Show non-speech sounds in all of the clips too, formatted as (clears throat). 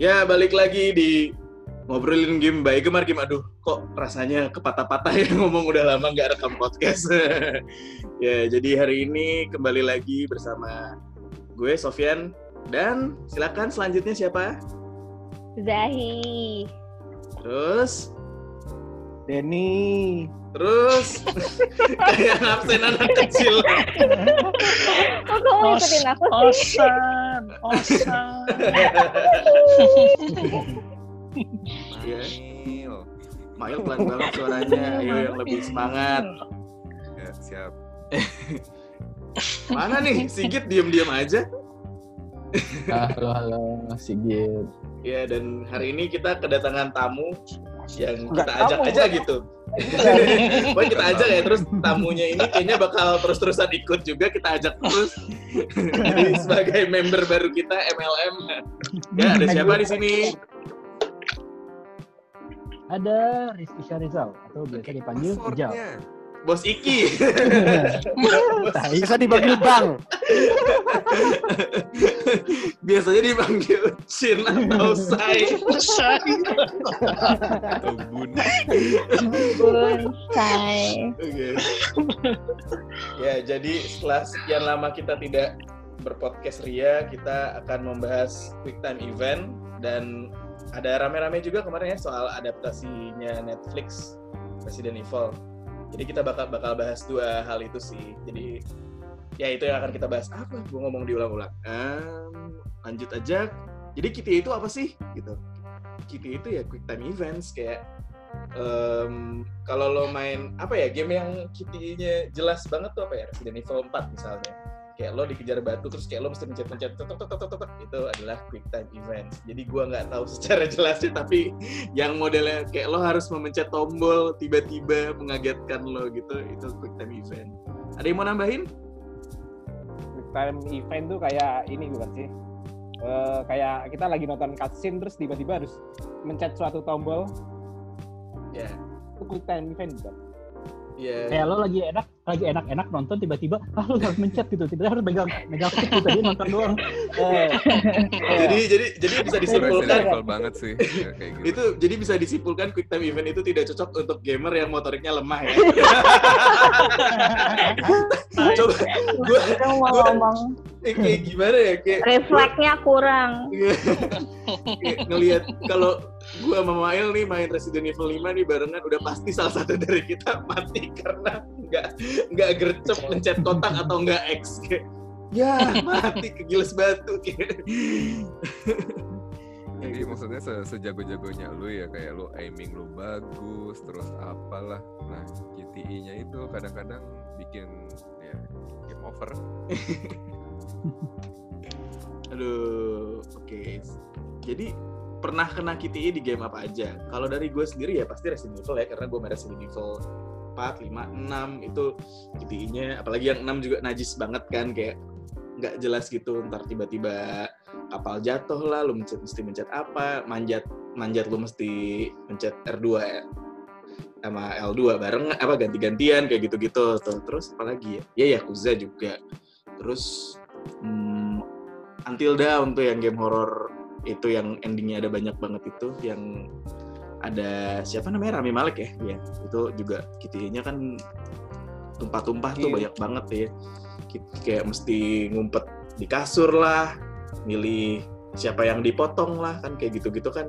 Ya, balik lagi di ngobrolin game by Gemar Game. Aduh, kok rasanya kepatah-patah ya (laughs) ngomong udah lama nggak rekam podcast. (laughs) ya, jadi hari ini kembali lagi bersama gue Sofian dan silakan selanjutnya siapa? Zahi. Terus Denny. Terus (laughs) kayak absen anak kecil. Kok kamu ikutin aku sih? Osan. Iya. Mail. Mail pelan banget suaranya. Ayo yang lebih semangat. Ya, siap. Mana nih Sigit diem-diem aja? halo, halo, Sigit. Ya dan hari ini kita kedatangan tamu yang kita ajak tamu, aja Bang. gitu. (laughs) Pokoknya kita ajak ya terus tamunya ini kayaknya bakal terus-terusan ikut juga kita ajak terus. (laughs) Jadi sebagai member baru kita MLM. Ya ada siapa di sini? Ada Rizky Syarizal atau biasa dipanggil Ijal. Bos Iki. (laughs) Bisa dipanggil Bang. (laughs) Biasanya dipanggil Chin atau Sai. Atau bun. Bonsai. Oke. ya, jadi setelah sekian lama kita tidak berpodcast Ria, kita akan membahas quick time event dan ada rame-rame juga kemarin ya soal adaptasinya Netflix Resident Evil. Jadi kita bakal bakal bahas dua hal itu sih. Jadi ya itu yang akan kita bahas. Apa? Gue ngomong diulang-ulang. Em, lanjut aja. Jadi KTA itu apa sih? Gitu. KTA itu ya quick time events kayak em, kalau lo main apa ya game yang KTA-nya jelas banget tuh apa ya Resident Evil 4 misalnya kayak lo dikejar batu terus kayak lo mesti mencet-mencet tok, tok, tok, tok, tok, tok. itu adalah quick time events jadi gua nggak tahu (laughs) secara jelasnya tapi yang modelnya kayak lo harus memencet tombol tiba-tiba mengagetkan lo gitu itu quick time event ada yang mau nambahin Quick time event tuh kayak ini bukan sih? Eh, kayak kita lagi nonton cutscene terus tiba-tiba harus mencet suatu tombol ya itu quick time event bukan? Ya Kayak lo lagi enak, lagi enak-enak nonton tiba-tiba, ah lo harus mencet gitu, tiba-tiba harus megang megang stick gitu, tadi nonton doang. (laughs) Eh, jadi jadi jadi bisa disimpulkan. Resident Evil banget sih. Ya, kayak gitu. itu jadi bisa disimpulkan quick time event itu tidak cocok untuk gamer yang motoriknya lemah ya. (laughs) Coba gua Itu mau Gua- ngomong. eh, kayak gimana ya kayak refleksnya kurang. (laughs) Kayak ngelihat kalau gua sama Mail nih main Resident Evil 5 nih barengan udah pasti salah satu dari kita mati karena nggak nggak gercep pencet kotak atau nggak X kayak ya mati kegiles batu kayak Jadi maksudnya se sejago-jagonya lu ya kayak lu aiming lu bagus terus apalah. Nah, GTI-nya itu kadang-kadang bikin ya game over. (laughs) aduh oke jadi pernah kena KTI di game apa aja? Kalau dari gue sendiri ya pasti Resident Evil ya karena gue main Resident Evil 4, 5, 6 itu KTI-nya apalagi yang 6 juga najis banget kan kayak nggak jelas gitu ntar tiba-tiba kapal jatuh lah lu mencet, mesti mencet apa manjat manjat lu mesti mencet R2 ya. Sama L2 bareng apa ganti-gantian kayak gitu-gitu. Terus apalagi ya? Ya Yakuza juga. Terus hmm, Until Dawn tuh yang game horror itu yang endingnya ada banyak banget itu yang ada siapa namanya? Rami Malek ya? Ya itu juga KTA-nya kan tumpah-tumpah tuh Iya. banyak banget ya. Kayak mesti ngumpet di kasur lah milih siapa yang dipotong lah kan kayak gitu-gitu kan.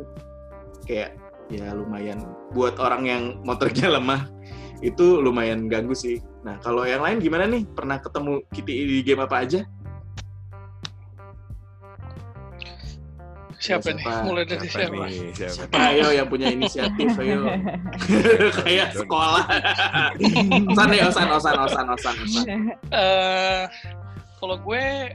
Kayak ya lumayan. Buat orang yang motornya (laughs) lemah itu lumayan ganggu sih. Nah kalau yang lain gimana nih? Pernah ketemu KTA di game apa aja Siapa, nih? Siapa? Mulai dari Siapa siapa? nih? Siapa? Siapa ayo yang punya inisiatif ayo (laughs) kayak sekolah osan deh osan osan osan osan osan Eh, kalau gue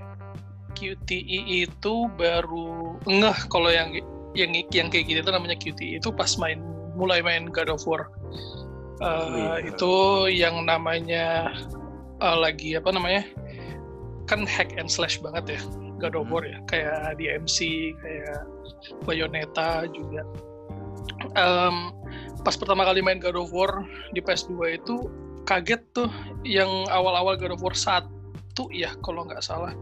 QTE itu baru ngeh kalau yang yang yang kayak gitu itu namanya QTE itu pas main mulai main God of War. Eh, Oh, iya. Itu yang namanya eh, lagi apa namanya? Kan hack and slash banget ya God of. War ya, kayak DMC, kayak Bayonetta juga. Em, pas pertama kali main God of War di PS2 itu kaget tuh yang awal-awal God of War 1 ya kalau nggak salah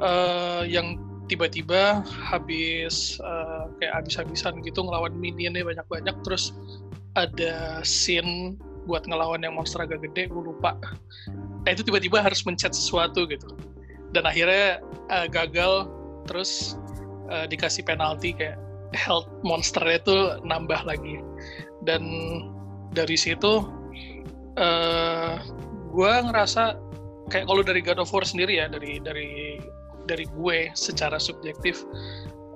eh, yang tiba-tiba habis eh, kayak habis-habisan gitu ngelawan minionnya banyak-banyak terus ada scene buat ngelawan yang monster agak gede gue lupa nah itu tiba-tiba harus mencet sesuatu gitu dan akhirnya eh, gagal. Terus eh, dikasih penalti kayak health monsternya itu nambah lagi. Dan dari situ eh gue ngerasa kayak kalau dari God of War sendiri ya dari dari dari gue secara subjektif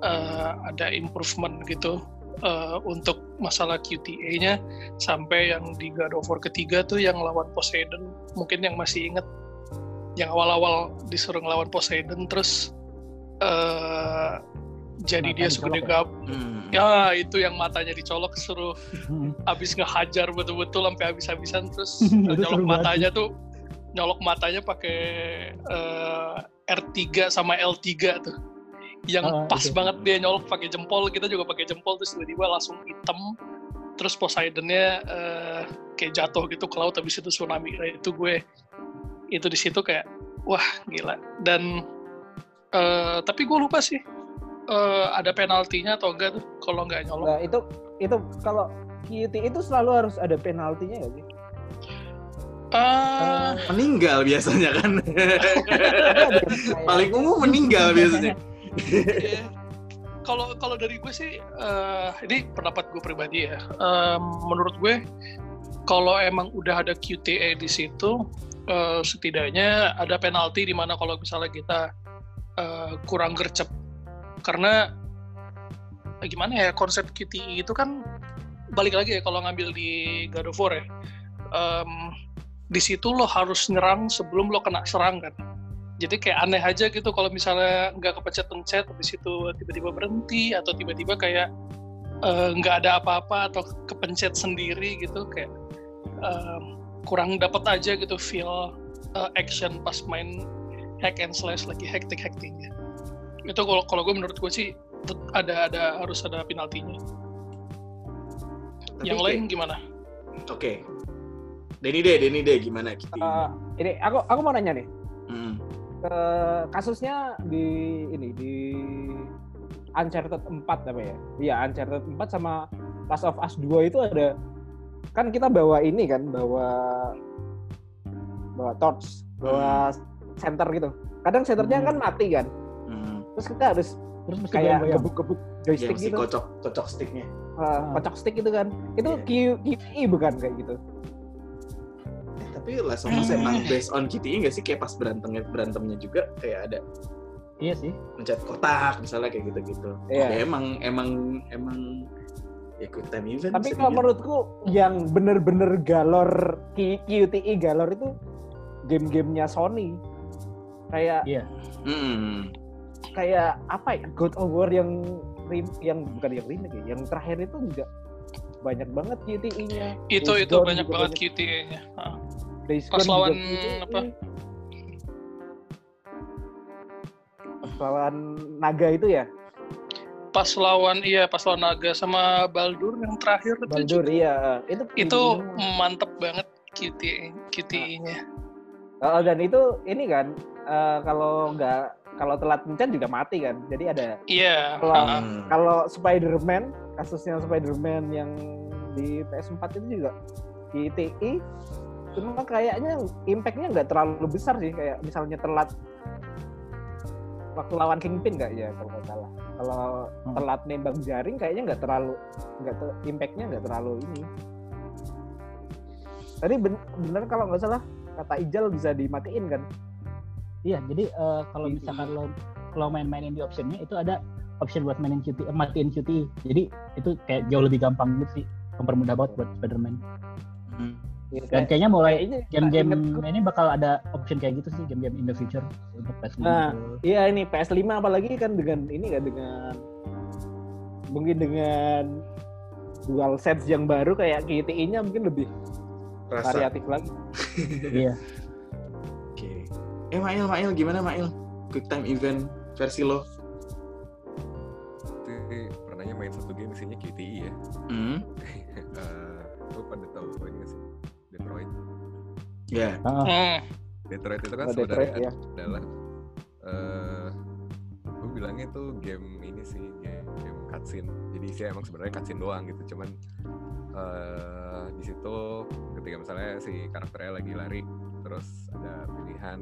eh, ada improvement gitu eh, untuk masalah QTA-nya sampai yang di God of War ketiga tuh yang lawan Poseidon mungkin yang masih inget yang awal-awal disuruh ngelawan Poseidon terus eh, jadi Mata dia segede ya? gab Hmm. ya itu yang matanya dicolok suruh (laughs) abis ngehajar betul-betul sampai habis-habisan terus (laughs) nyolok matanya tuh nyolok matanya pakai eh, R3 sama L3 tuh yang Ah, pas itu. banget dia nyolok pakai jempol kita juga pakai jempol terus tiba-tiba langsung hitam terus Poseidonnya eh, kayak jatuh gitu ke laut habis itu tsunami Nah, itu gue itu di situ kayak wah gila dan eh, tapi gue lupa sih eh, ada penaltinya atau enggak tuh kalau nggak nyolok Nah, itu itu kalau QT itu selalu harus ada penaltinya nggak sih? Eh, Meninggal biasanya kan. (laughs) Paling umum meninggal biasanya. Iya. Kalau kalau dari gue sih, eh, ini pendapat gue pribadi ya. Em, menurut gue, kalau emang udah ada QTA di situ, eh, setidaknya ada penalti di mana kalau misalnya kita eh, kurang gercep. Karena eh, gimana ya konsep QTE itu kan balik lagi ya kalau ngambil di God of War ya. Em, di situ lo harus nyerang sebelum lo kena serang kan jadi kayak aneh aja gitu kalau misalnya nggak kepencet-pencet habis itu tiba-tiba berhenti atau tiba-tiba kayak nggak ada apa-apa atau kepencet sendiri gitu kayak eh, kurang dapat aja gitu feel eh, action pas main hack and slash lagi hektik hektiknya itu kalau kalau gue menurut gue sih ada ada harus ada penaltinya Tapi yang lain gimana Oke. Denny deh, Denny deh gimana gitu. Eh, ini aku aku mau nanya nih. Hmm. Eh, kasusnya di ini di Uncharted 4 apa ya? Iya, Uncharted 4 sama Last of Us 2 itu ada kan kita bawa ini kan, bawa bawa torch, bawa center gitu. Kadang centernya Hmm. kan mati kan. Hmm. Terus kita harus Terus mesti kayak gebuk-gebuk Ya, joystick mesti gitu. kocok kocok sticknya. Eh, kocok stick itu kan. Itu. Q- QTE bukan kayak gitu. Eh, tapi Last of Us emang based on QTE nggak sih kayak pas berantemnya berantemnya juga kayak ada Iya sih. mencet kotak misalnya kayak gitu-gitu. Iya. Ya emang emang emang quick time event. Tapi kalau dibilang. menurutku yang bener-bener galor Q- QTE galor itu game-gamenya Sony. Kayak Iya. Hmm. kayak apa ya God of War yang yang bukan yang remake ya, yang terakhir itu juga banyak banget QTE-nya. itu Days itu Gone banyak banget. Days Pas lawan QTE. apa? Pas lawan naga itu ya, pas lawan iya pas lawan naga sama Baldur yang terakhir itu Baldur juga- iya. Itu itu QTE. mantep banget QTE QTE-nya. Oh, dan itu ini kan eh, kalau nggak kalau telat mencet juga mati kan. Jadi ada Iya. Kalau- ah. Hmm. kalau Spider-Man kasusnya Spider-Man yang di PS4 itu juga QTE cuma kayaknya impact-nya nggak terlalu besar sih kayak misalnya telat waktu lawan Kingpin nggak ya kalau nggak salah kalau Hmm. telat nembak jaring kayaknya nggak terlalu nggak ter- impact-nya nggak terlalu ini tadi ben- bener kalau nggak salah kata Ijal bisa dimatiin kan Iya, jadi eh, kalau Gitu. misalkan lo kalau main-mainin di optionnya itu ada option buat mainin QT, eh, matiin QT. Jadi itu kayak jauh lebih gampang gitu sih, mempermudah banget buat Spider-Man. Ya, Dan kayak- kayaknya mulai game-game ini bakal ada option kayak gitu sih, game-game in the future untuk PS5. Nah, gitu. Iya ini PS5 apalagi kan dengan ini kan dengan mungkin dengan dual sets yang baru kayak GTI-nya mungkin lebih Rasa. variatif lagi. (laughs) Iya. Oke. Eh Mail, Mail gimana Mail? Quick time event versi lo? Itu pernahnya main satu game isinya QTE ya. Hmm. (laughs) Eh, lu pada Ya. Ah, Hmm. Detroit itu kan Oh, sebenarnya Detroit, ya. adalah eh gue bilangnya tuh game ini sih game, game cutscene jadi sih emang sebenarnya cutscene doang gitu cuman eh di situ ketika misalnya si karakternya lagi lari terus ada pilihan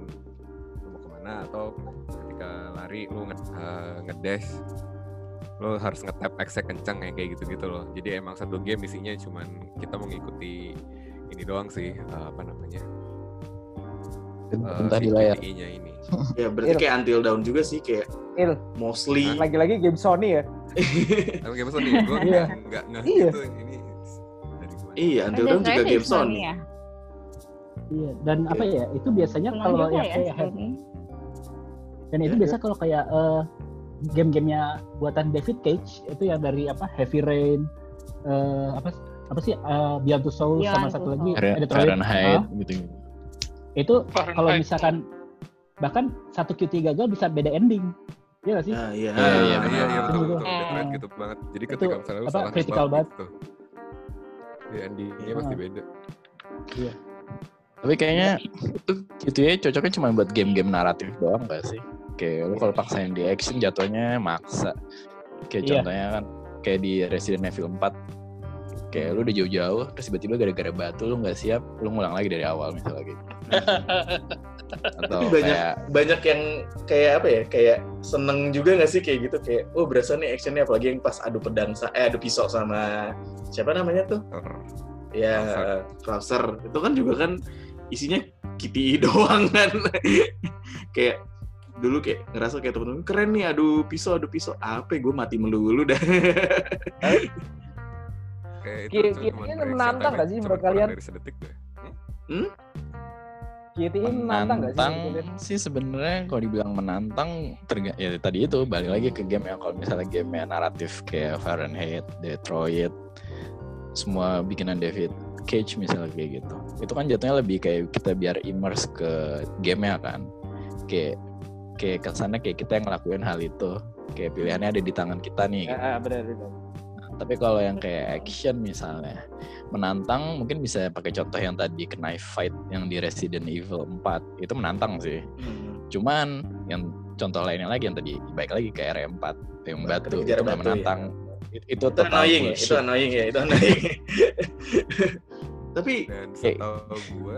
lu mau ke mana atau ketika lari lu nge, eh, ngedash lu harus nge-tap X kencang ya kayak gitu-gitu loh jadi emang satu game isinya cuman kita mau ngikuti ini doang sih eh, apa namanya eh, Entah si di layar. Ini (laughs) Ya berarti Il. kayak Until Dawn juga sih kayak Il, mostly lagi-lagi game Sony ya. Emang (laughs) game Sony gue Iya. nggak nggak Iya. gitu ini dari iya Until Dawn juga game Sony. ya. Iya, dan apa ya? Itu biasanya kalau yang ya kayak dan itu Ya, biasa kalau kayak eh, game-gamenya buatan David Cage itu yang dari apa Heavy Rain eh, apa apa sih eh, Beyond Two Souls sama Beyond satu Two lagi Detroit. Fahrenheit Ah, gitu. itu kalau misalkan bahkan satu QT gagal bisa beda ending Iya gak sih? Ah, iya. Iya, iya, Ah, iya iya betul betul Hmm. Detroit gitu banget jadi ketika misalnya lu salah critical banget. gitu ya endingnya Ah. pasti beda Tapi kayaknya itu GTA cocoknya cuma buat game-game naratif doang gak sih? Kayak lu kalau paksain di action jatuhnya maksa. Kayak Iya. contohnya kan kayak di Resident Evil 4 kayak lu udah jauh-jauh terus tiba-tiba gara-gara batu lu nggak siap lu ngulang lagi dari awal misalnya gitu. (laughs) Atau Tapi banyak kayak banyak yang kayak apa ya kayak seneng juga nggak sih kayak gitu? Kayak oh berasa nih actionnya apalagi yang pas adu pedang eh adu pisau sama siapa namanya tuh? Ya Krauser itu kan juga kan isinya KTI (laughs) doang kan. Kayak dulu kayak ngerasa kayak temen-temen keren nih adu pisau adu pisau. Apa gue mati melulu dah kayak itu menantang nggak sih menurut kalian? dari sedetik deh GTA ini menantang gak sih? menantang sih sebenarnya kalau dibilang menantang terga- ya tadi itu balik lagi ke game yang kalau misalnya game yang naratif kayak Fahrenheit, Detroit, semua bikinan David Cage misalnya kayak gitu. Itu kan jatuhnya lebih kayak kita biar immerse ke gamenya kan. Kayak kayak kesannya kayak kita yang ngelakuin hal itu. Kayak pilihannya ada di tangan kita nih. gitu. Ah, ah, benar benar. Tapi kalau yang kayak action misalnya menantang mungkin bisa pakai contoh yang tadi knife fight yang di Resident Evil 4 itu menantang sih. Cuman yang contoh lainnya lagi yang tadi baik lagi ke R4 yang batu itu nggak batu, menantang. It- Itu, itu annoying ya, itu bullshit. annoying ya itu annoying tapi dan setahu gue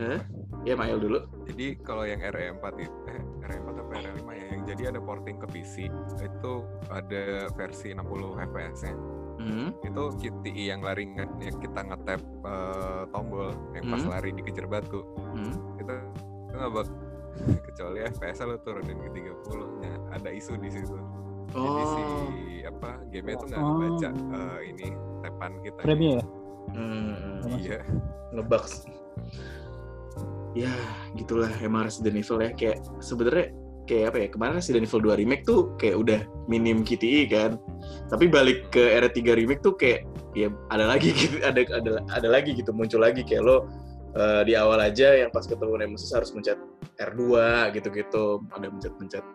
Hah? ya Mail dulu jadi kalau yang RE4 itu eh RE4 jadi ada porting ke PC itu ada versi 60 fps nya hmm. itu QTE yang lari nge- yang kita ngetap eh, tombol yang pas Hmm. lari dikejar batu Hmm. itu itu nggak bak (laughs) kecuali FPS lu turunin ke 30 nya ada isu di situ jadi si oh apa game itu nggak Oh. baca eh, ini tapan kita Frame-nya ya? Hmm. iya ngebugs ya gitulah emang Resident Evil ya kayak sebenarnya kayak apa ya kemarin Resident Evil 2 remake tuh kayak udah minim KTI kan. Tapi balik ke era 3 remake tuh kayak ya ada lagi (laughs) gitu ada ada ada lagi gitu muncul lagi. Kayak lo eh, di awal aja yang pas ketemu Nemesis harus mencet R2 gitu-gitu. Ada mencet-mencet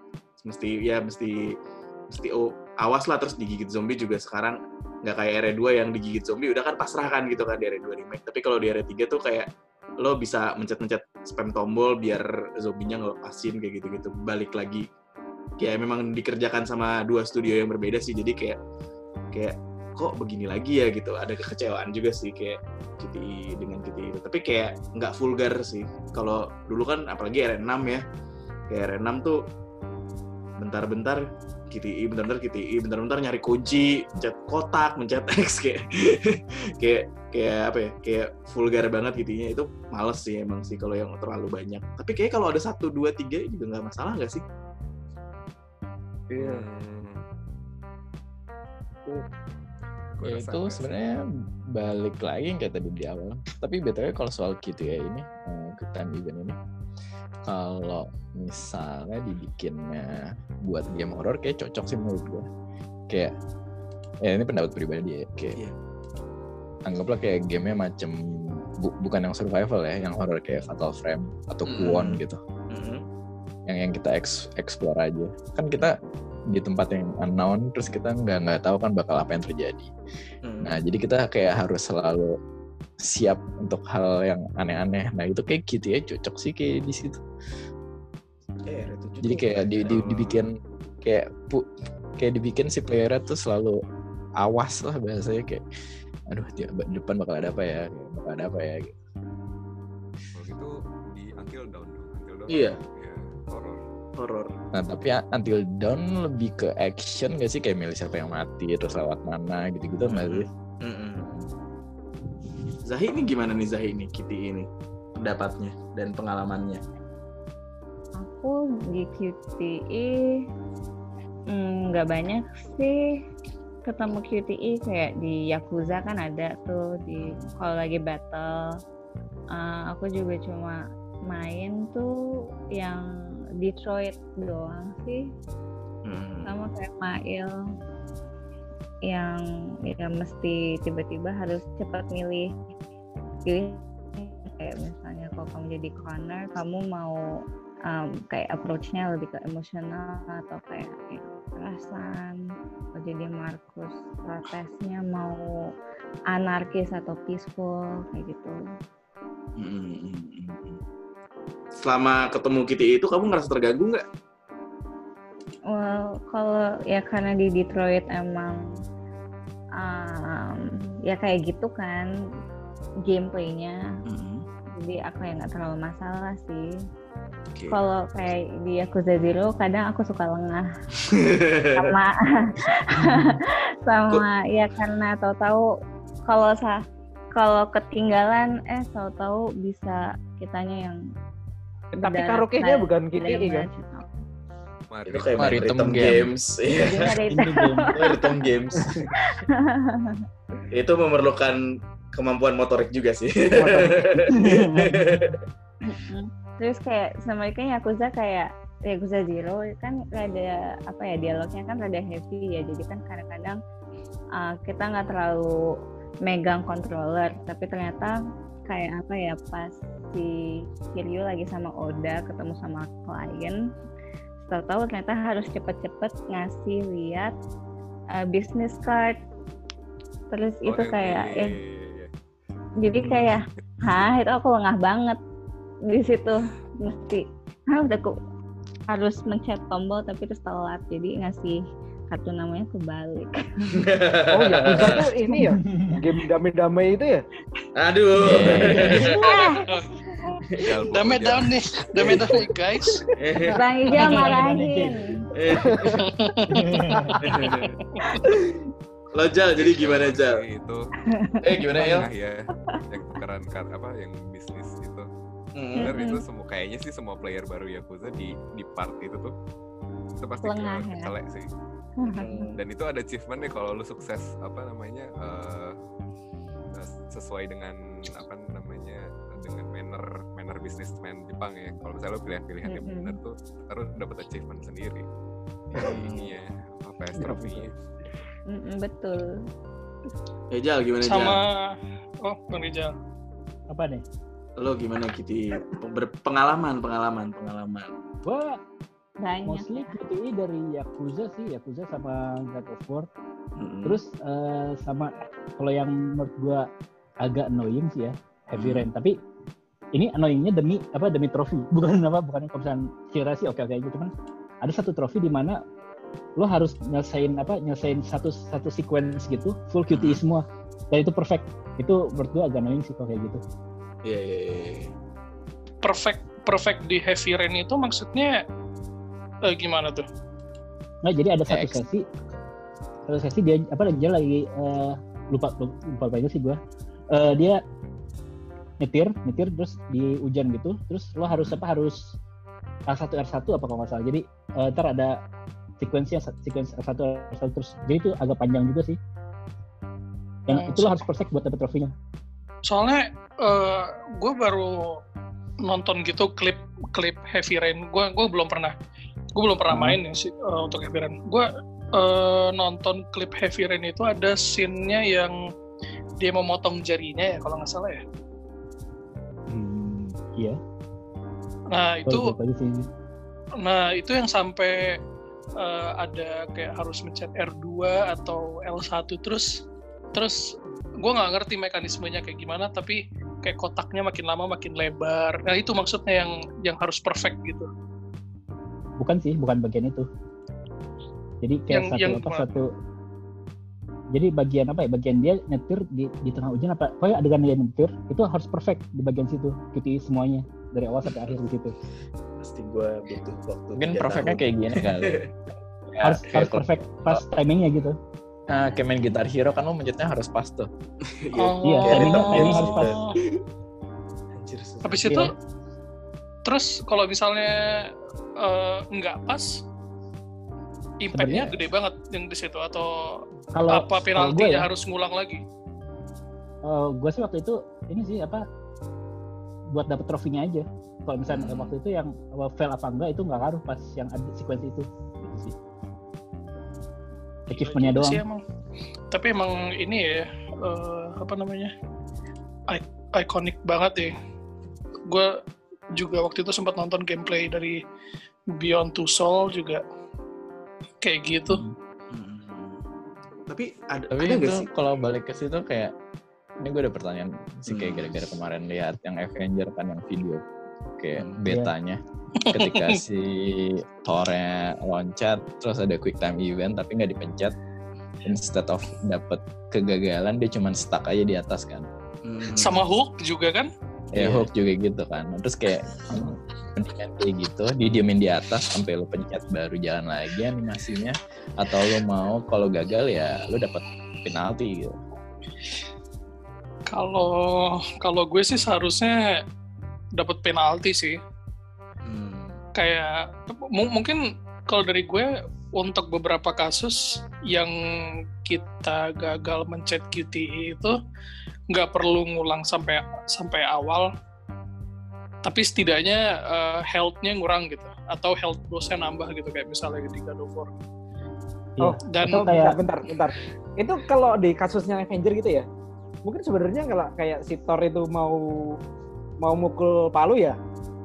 mesti ya mesti mesti oh, awas lah terus digigit zombie juga sekarang. Nggak kayak RE2 yang digigit zombie udah kan pasrah kan gitu kan di RE2 remake. Tapi kalau di RE3 tuh kayak lo bisa mencet-mencet spam tombol biar zombinya ngelepasin kayak gitu-gitu. Balik lagi. Kayak memang dikerjakan sama dua studio yang berbeda sih. Jadi kayak kayak kok begini lagi ya gitu. Ada kekecewaan juga sih kayak GTI dengan GTI itu. Tapi kayak nggak vulgar sih. Kalau dulu kan apalagi RE6 ya. Kayak RE6 tuh bentar-bentar GTI, bentar-bentar GTI, bentar-bentar nyari kunci, mencet kotak, mencet (laughs) X kayak kayak kayak apa ya? Kayak vulgar banget gitunya itu males sih emang sih kalau yang terlalu banyak. Tapi kayak kalau ada satu dua tiga juga nggak masalah nggak sih? Iya. Hmm. Ya rasa itu sebenarnya balik lagi yang kayak tadi di awal. Tapi btw kalau soal gitu ya ini eh, quick time event ini, kalau misalnya dibikinnya buat game horror kayak cocok sih menurut gua. Kayak ya ini pendapat pribadi ya. Kayak Iya. anggaplah kayak gamenya macem bu- bukan yang survival ya, yang horror kayak Fatal Frame atau Mm. Kuon gitu. Mhm. Yang yang kita eks- explore aja. Kan kita di tempat yang unknown terus kita nggak nggak tahu kan bakal apa yang terjadi. Hmm. Nah, jadi kita kayak harus selalu siap untuk hal yang aneh-aneh. Nah, itu kayak gitu ya cocok sih kayak di situ. Eh, RE7 Jadi kayak di, di- Kalau- dibikin kayak pu- kayak dibikin si playernya tuh selalu awas lah bahasanya kayak aduh di depan bakal ada apa ya bakal ada apa ya gitu. Kalau gitu di Until Dawn dong. Until Dawn. Iya. Ya, horror. Horor. Nah tapi ya, Until Dawn lebih ke action gak sih kayak milih siapa yang mati terus lewat mana gitu-gitu nggak sih? Zahi ini gimana nih Zahi ini Kitty ini pendapatnya dan pengalamannya? Aku di QTE mm, nggak banyak sih ketemu QTE kayak di Yakuza kan ada tuh di kalau lagi battle. Uh, aku juga cuma main tuh yang Detroit doang sih Hmm. sama kayak Mail yang ya mesti tiba-tiba harus cepat milih pilih kayak misalnya kalau kamu jadi corner kamu mau um, kayak approach-nya lebih ke emosional atau kayak ya, perasaan jadi Markus protesnya mau anarkis atau peaceful kayak gitu Mm-mm. Selama ketemu Kitty itu kamu ngerasa terganggu nggak? Well, kalau ya karena di Detroit emang um, ya kayak gitu kan gameplaynya, Mm-mm. jadi aku ya nggak terlalu masalah sih. Oke. Kalau kayak di Yakuza Zero, kadang aku suka lengah (laughs) sama (laughs) sama ya karena tahu-tahu kalau sa kalau ketinggalan eh tahu-tahu bisa kitanya yang Tapi udah karaoke-nya kayak bukan KTI kan? itu kayak main Maritime rhythm game. games. (laughs) Iya, rhythm games. itu memerlukan kemampuan motorik juga sih. Terus kayak sama kan Yakuza kayak Yakuza Zero kan rada apa ya dialognya kan rada heavy ya. Jadi kan kadang-kadang uh, kita nggak terlalu megang controller. Tapi ternyata kayak apa ya pas si Kiryu lagi sama Oda ketemu sama klien tahu-tahu ternyata harus cepet-cepet ngasih lihat uh, business card. Terus Oh, itu kayak ya iya, iya, iya. jadi kayak hah itu aku lengah banget di situ mesti ah udah kok harus mencet tombol tapi terus telat jadi ngasih kartu namanya kebalik (laughs) Oh ya, (laughs) tuh ini ya game damai-damai itu ya? Aduh. Tinggal (laughs) Damai bekerja. down nih, damai down nih guys. bang Ijal marahin Lo Jal, jadi gimana Jal? Itu Eh gimana El? ya yang tukeran kar apa yang bisnis Mm. Bener itu semua kayaknya sih semua player baru Yakuza di di part itu tuh itu pasti Lengah, ke- ya. sih. Dan itu ada achievement nih kalau lu sukses apa namanya eh, sesuai dengan apa namanya dengan manner manner businessman Jepang ya. Kalau misalnya lu pilihan-pilihan yang Mm-mm. benar tuh harus dapat achievement sendiri. Ini ya apa ya trofinya. Mm-mm, betul Ya Jal, gimana Jal? Sama oh Bang Rizal. Apa nih? Lo gimana Kitty? Berpengalaman, pengalaman, pengalaman. Gua banyak mostly QTE dari Yakuza sih, Yakuza sama God of War. Mm-mm. Terus eh, sama kalau yang menurut gua agak annoying sih ya, Heavy Hmm. Rain. Tapi ini annoyingnya demi apa demi trofi, (laughs) bukan apa bukan kalau misalnya kira sih oke oke aja cuman ada satu trofi di mana lo harus nyelesain apa nyelesain satu satu sequence gitu full QTE semua dan itu perfect itu menurut gua agak annoying sih kalau kayak gitu Iya, iya, iya. Perfect perfect di heavy rain itu maksudnya eh, gimana tuh? Nah, jadi ada satu X. sesi satu sesi dia apa dia lagi eh, lupa lupa, lupa apa sih gua. Eh, dia nyetir, nyetir terus di hujan gitu. Terus lo harus apa harus R1 R1 apa kalau nggak salah. Jadi eh, ntar ada sekuensinya sekuensi R1 R1 terus. Jadi itu agak panjang juga sih. Yang Hmm. itu lo harus perfect buat dapet trofinya. Soalnya gue baru nonton gitu klip klip Heavy Rain. Gue gue belum pernah gue belum pernah Hmm. main ya sih eh, untuk Heavy Rain. Gue eh, nonton klip Heavy Rain itu ada scene-nya yang dia memotong jarinya ya kalau nggak salah ya. Hmm, iya. Nah itu nah itu yang sampai eh, ada kayak harus mencet R2 atau L1 terus terus gue nggak ngerti mekanismenya kayak gimana tapi kayak kotaknya makin lama makin lebar. Nah itu maksudnya yang yang harus perfect gitu. Bukan sih, bukan bagian itu. Jadi kayak Yang- satu yang apa satu jadi bagian apa ya bagian dia nyetir di, di tengah hujan apa pokoknya adegan dia nyetir itu harus perfect di bagian situ QTE semuanya dari awal sampai akhir di situ Pasti gue butuh waktu. Mungkin perfectnya kayak gini kali. (laughs) Ya, harus harus perfect pas timingnya gitu Nah, kayak main gitar hero kan lo mencetnya harus pas tuh. (laughs) Iya. Iya, timingnya timingnya harus pas Anjir, susah. Habis Iya. itu, terus kalau misalnya eh, nggak pas, impactnya gede banget yang di situ atau kalau apa penaltinya ya harus ngulang lagi? gue sih waktu itu ini sih apa buat dapet trofinya aja kalau misalnya Hmm. waktu itu yang fail apa enggak itu nggak ngaruh pas yang ada sequence itu gitu sih achievementnya Juga doang sih emang. Tapi emang ini ya eh, apa namanya I- iconic banget ya. Gue juga waktu itu sempat nonton gameplay dari Beyond Two Soul juga kayak gitu. Hmm. Tapi ada Tapi ada itu sih? kalau balik ke situ kayak ini gue ada pertanyaan sih kayak Hmm. gara-gara kemarin lihat yang Avenger kan yang video kayak Hmm. betanya ketika (laughs) si Thor-nya loncat terus ada quick time event tapi nggak dipencet instead of dapet kegagalan dia cuma stuck aja di atas kan Hmm. Sama Hulk juga kan? ya Iya. Hulk juga gitu kan terus kayak mendingan kayak gitu didiemin di atas sampai lo pencet baru jalan lagi animasinya atau lo mau kalau gagal ya lo dapet penalti gitu Kalau kalau gue sih seharusnya dapat penalti sih. Hmm. Kayak mu- mungkin kalau dari gue untuk beberapa kasus yang kita gagal mencet QTE itu nggak perlu ngulang sampai sampai awal. Tapi setidaknya eh, health-nya ngurang gitu atau health dosnya nambah gitu kayak misalnya di God of War. Oh, Dan Atau kayak- bentar, bentar, bentar. Itu kalau di kasusnya Avenger gitu ya, mungkin sebenarnya kalau kayak si Thor itu mau mau mukul palu ya,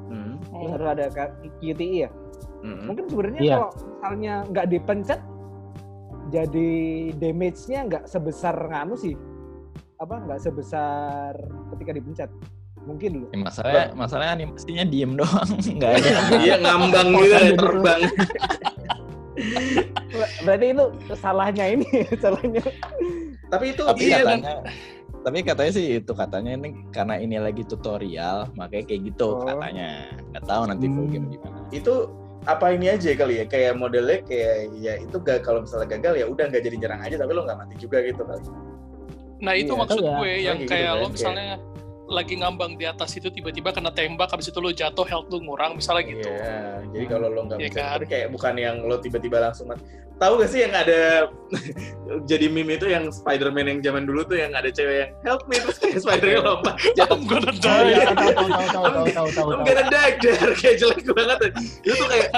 Hmm. terus harus ada ka- QTE ya. Hmm. Mungkin sebenarnya Iya. kalau misalnya nggak dipencet, jadi damage-nya nggak sebesar nganu sih, apa nggak sebesar ketika dipencet. Mungkin dulu. Ya, masalahnya masalahnya animasinya diem doang (laughs) nggak ada (laughs) Iya ngambang (laughs) Gitu. terbang. Berarti itu salahnya ini, salahnya. Tapi itu tapi iya katanya tapi katanya sih itu katanya ini karena ini lagi tutorial makanya kayak gitu Oh. katanya nggak tahu nanti full Hmm. game gimana itu apa ini aja kali ya kayak modelnya kayak ya itu gak kalau misalnya gagal ya udah nggak jadi nyerang aja tapi lo nggak mati juga gitu kali. Nah itu Iya, maksud iya. gue yang Lagi gitu kayak kan, lo kayak- misalnya lagi ngambang di atas itu tiba-tiba kena tembak habis itu lo jatuh health lo ngurang misalnya gitu. Iya, jadi kalau lo nggak Iya bisa, kan? kayak bukan yang lo tiba-tiba langsung mati. Tahu gak sih yang ada (laughs) jadi meme itu yang Spider-Man yang zaman dulu tuh yang ada cewek yang help me terus kayak Spider-Man (laughs) lompat jatuh. I'm gonna die. iya, tahu tahu tahu tahu tahu tahu tahu. I'm gonna die (laughs) dar kayak jelek banget. Itu tuh kayak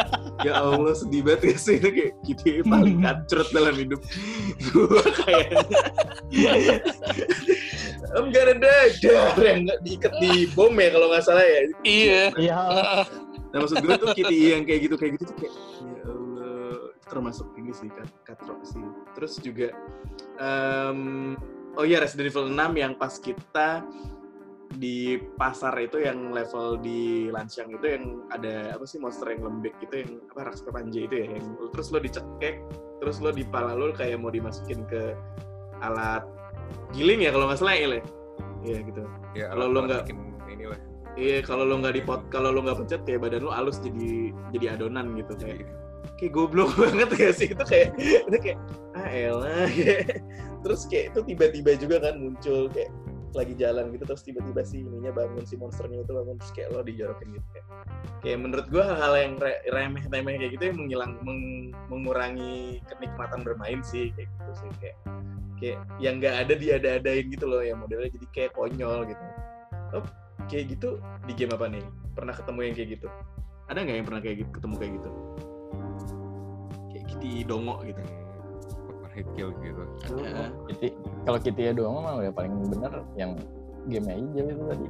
ya Allah sedih banget gak sih itu kayak gitu paling kacrut dalam hidup. Gua kayak I'm gonna die dar yang nggak diikat di bom ya kalau nggak salah ya. Iya. Iya, Nah maksud gue tuh Kitty yang kayak gitu kayak gitu tuh kayak ya Allah termasuk ini sih kat katrok sih. Terus juga em, oh iya Resident Evil 6 yang pas kita di pasar itu yang level di Lansiang itu yang ada apa sih monster yang lembek gitu yang apa raksasa panja itu ya yang terus lo dicekek terus lo di pala lo kayak mau dimasukin ke alat giling ya kalau nggak salah ya ya? Iya gitu. Ya, Kalau lo nggak- inilah. Iya, kalau lo nggak dipot, kalau lo nggak pencet kayak badan lo halus jadi jadi adonan gitu kayak kayak goblok (laughs) banget gak sih itu kayak itu kayak ah elah (laughs) kayak. terus kayak itu tiba-tiba juga kan muncul kayak lagi jalan gitu terus tiba-tiba si ininya bangun si monsternya itu bangun terus kayak lo dijorokin gitu kayak kayak menurut gua hal-hal yang re- remeh-remeh kayak gitu yang menghilang meng- mengurangi kenikmatan bermain sih kayak gitu sih kayak kayak yang nggak ada diada-adain gitu loh yang modelnya jadi kayak konyol gitu. Oh, kayak gitu di game apa nih? Pernah ketemu yang kayak gitu? Ada nggak yang pernah kayak gitu ketemu kayak gitu? Kayak gitu dongo gitu. Hit kill gitu. Ada. Kitty, kalau Kitty ya doang mah ya paling bener yang game aja itu tadi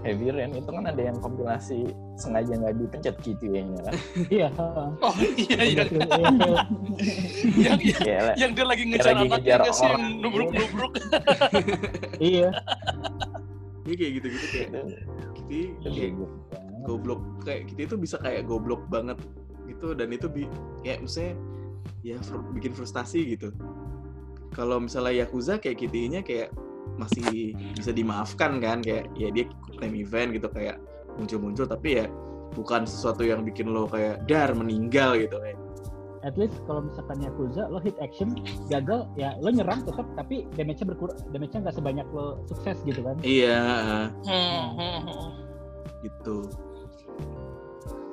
Heavy Rain itu kan ada yang kompilasi sengaja nggak dipencet Kitty nya kan iya. Oh iya iya. Iya, iya. yang, yang, Kayak yang dia lagi ngejar lagi anaknya ngejar sih yang orang. nubruk-nubruk. Iya. Iya kayak gitu-gitu kayak itu gitu itu kayak banget. goblok kayak gitu itu bisa kayak goblok banget gitu dan itu bi ya maksudnya ya fr- bikin frustasi gitu. Kalau misalnya Yakuza kayak QTE-nya kayak masih bisa dimaafkan kan kayak ya dia time event gitu kayak muncul-muncul tapi ya bukan sesuatu yang bikin lo kayak dar meninggal gitu kayak. At least kalau misalkan Yakuza lo hit action gagal ya lo nyerang tetap tapi damage-nya berkurang damage-nya nggak sebanyak lo sukses gitu kan. Iya, Hmm, gitu.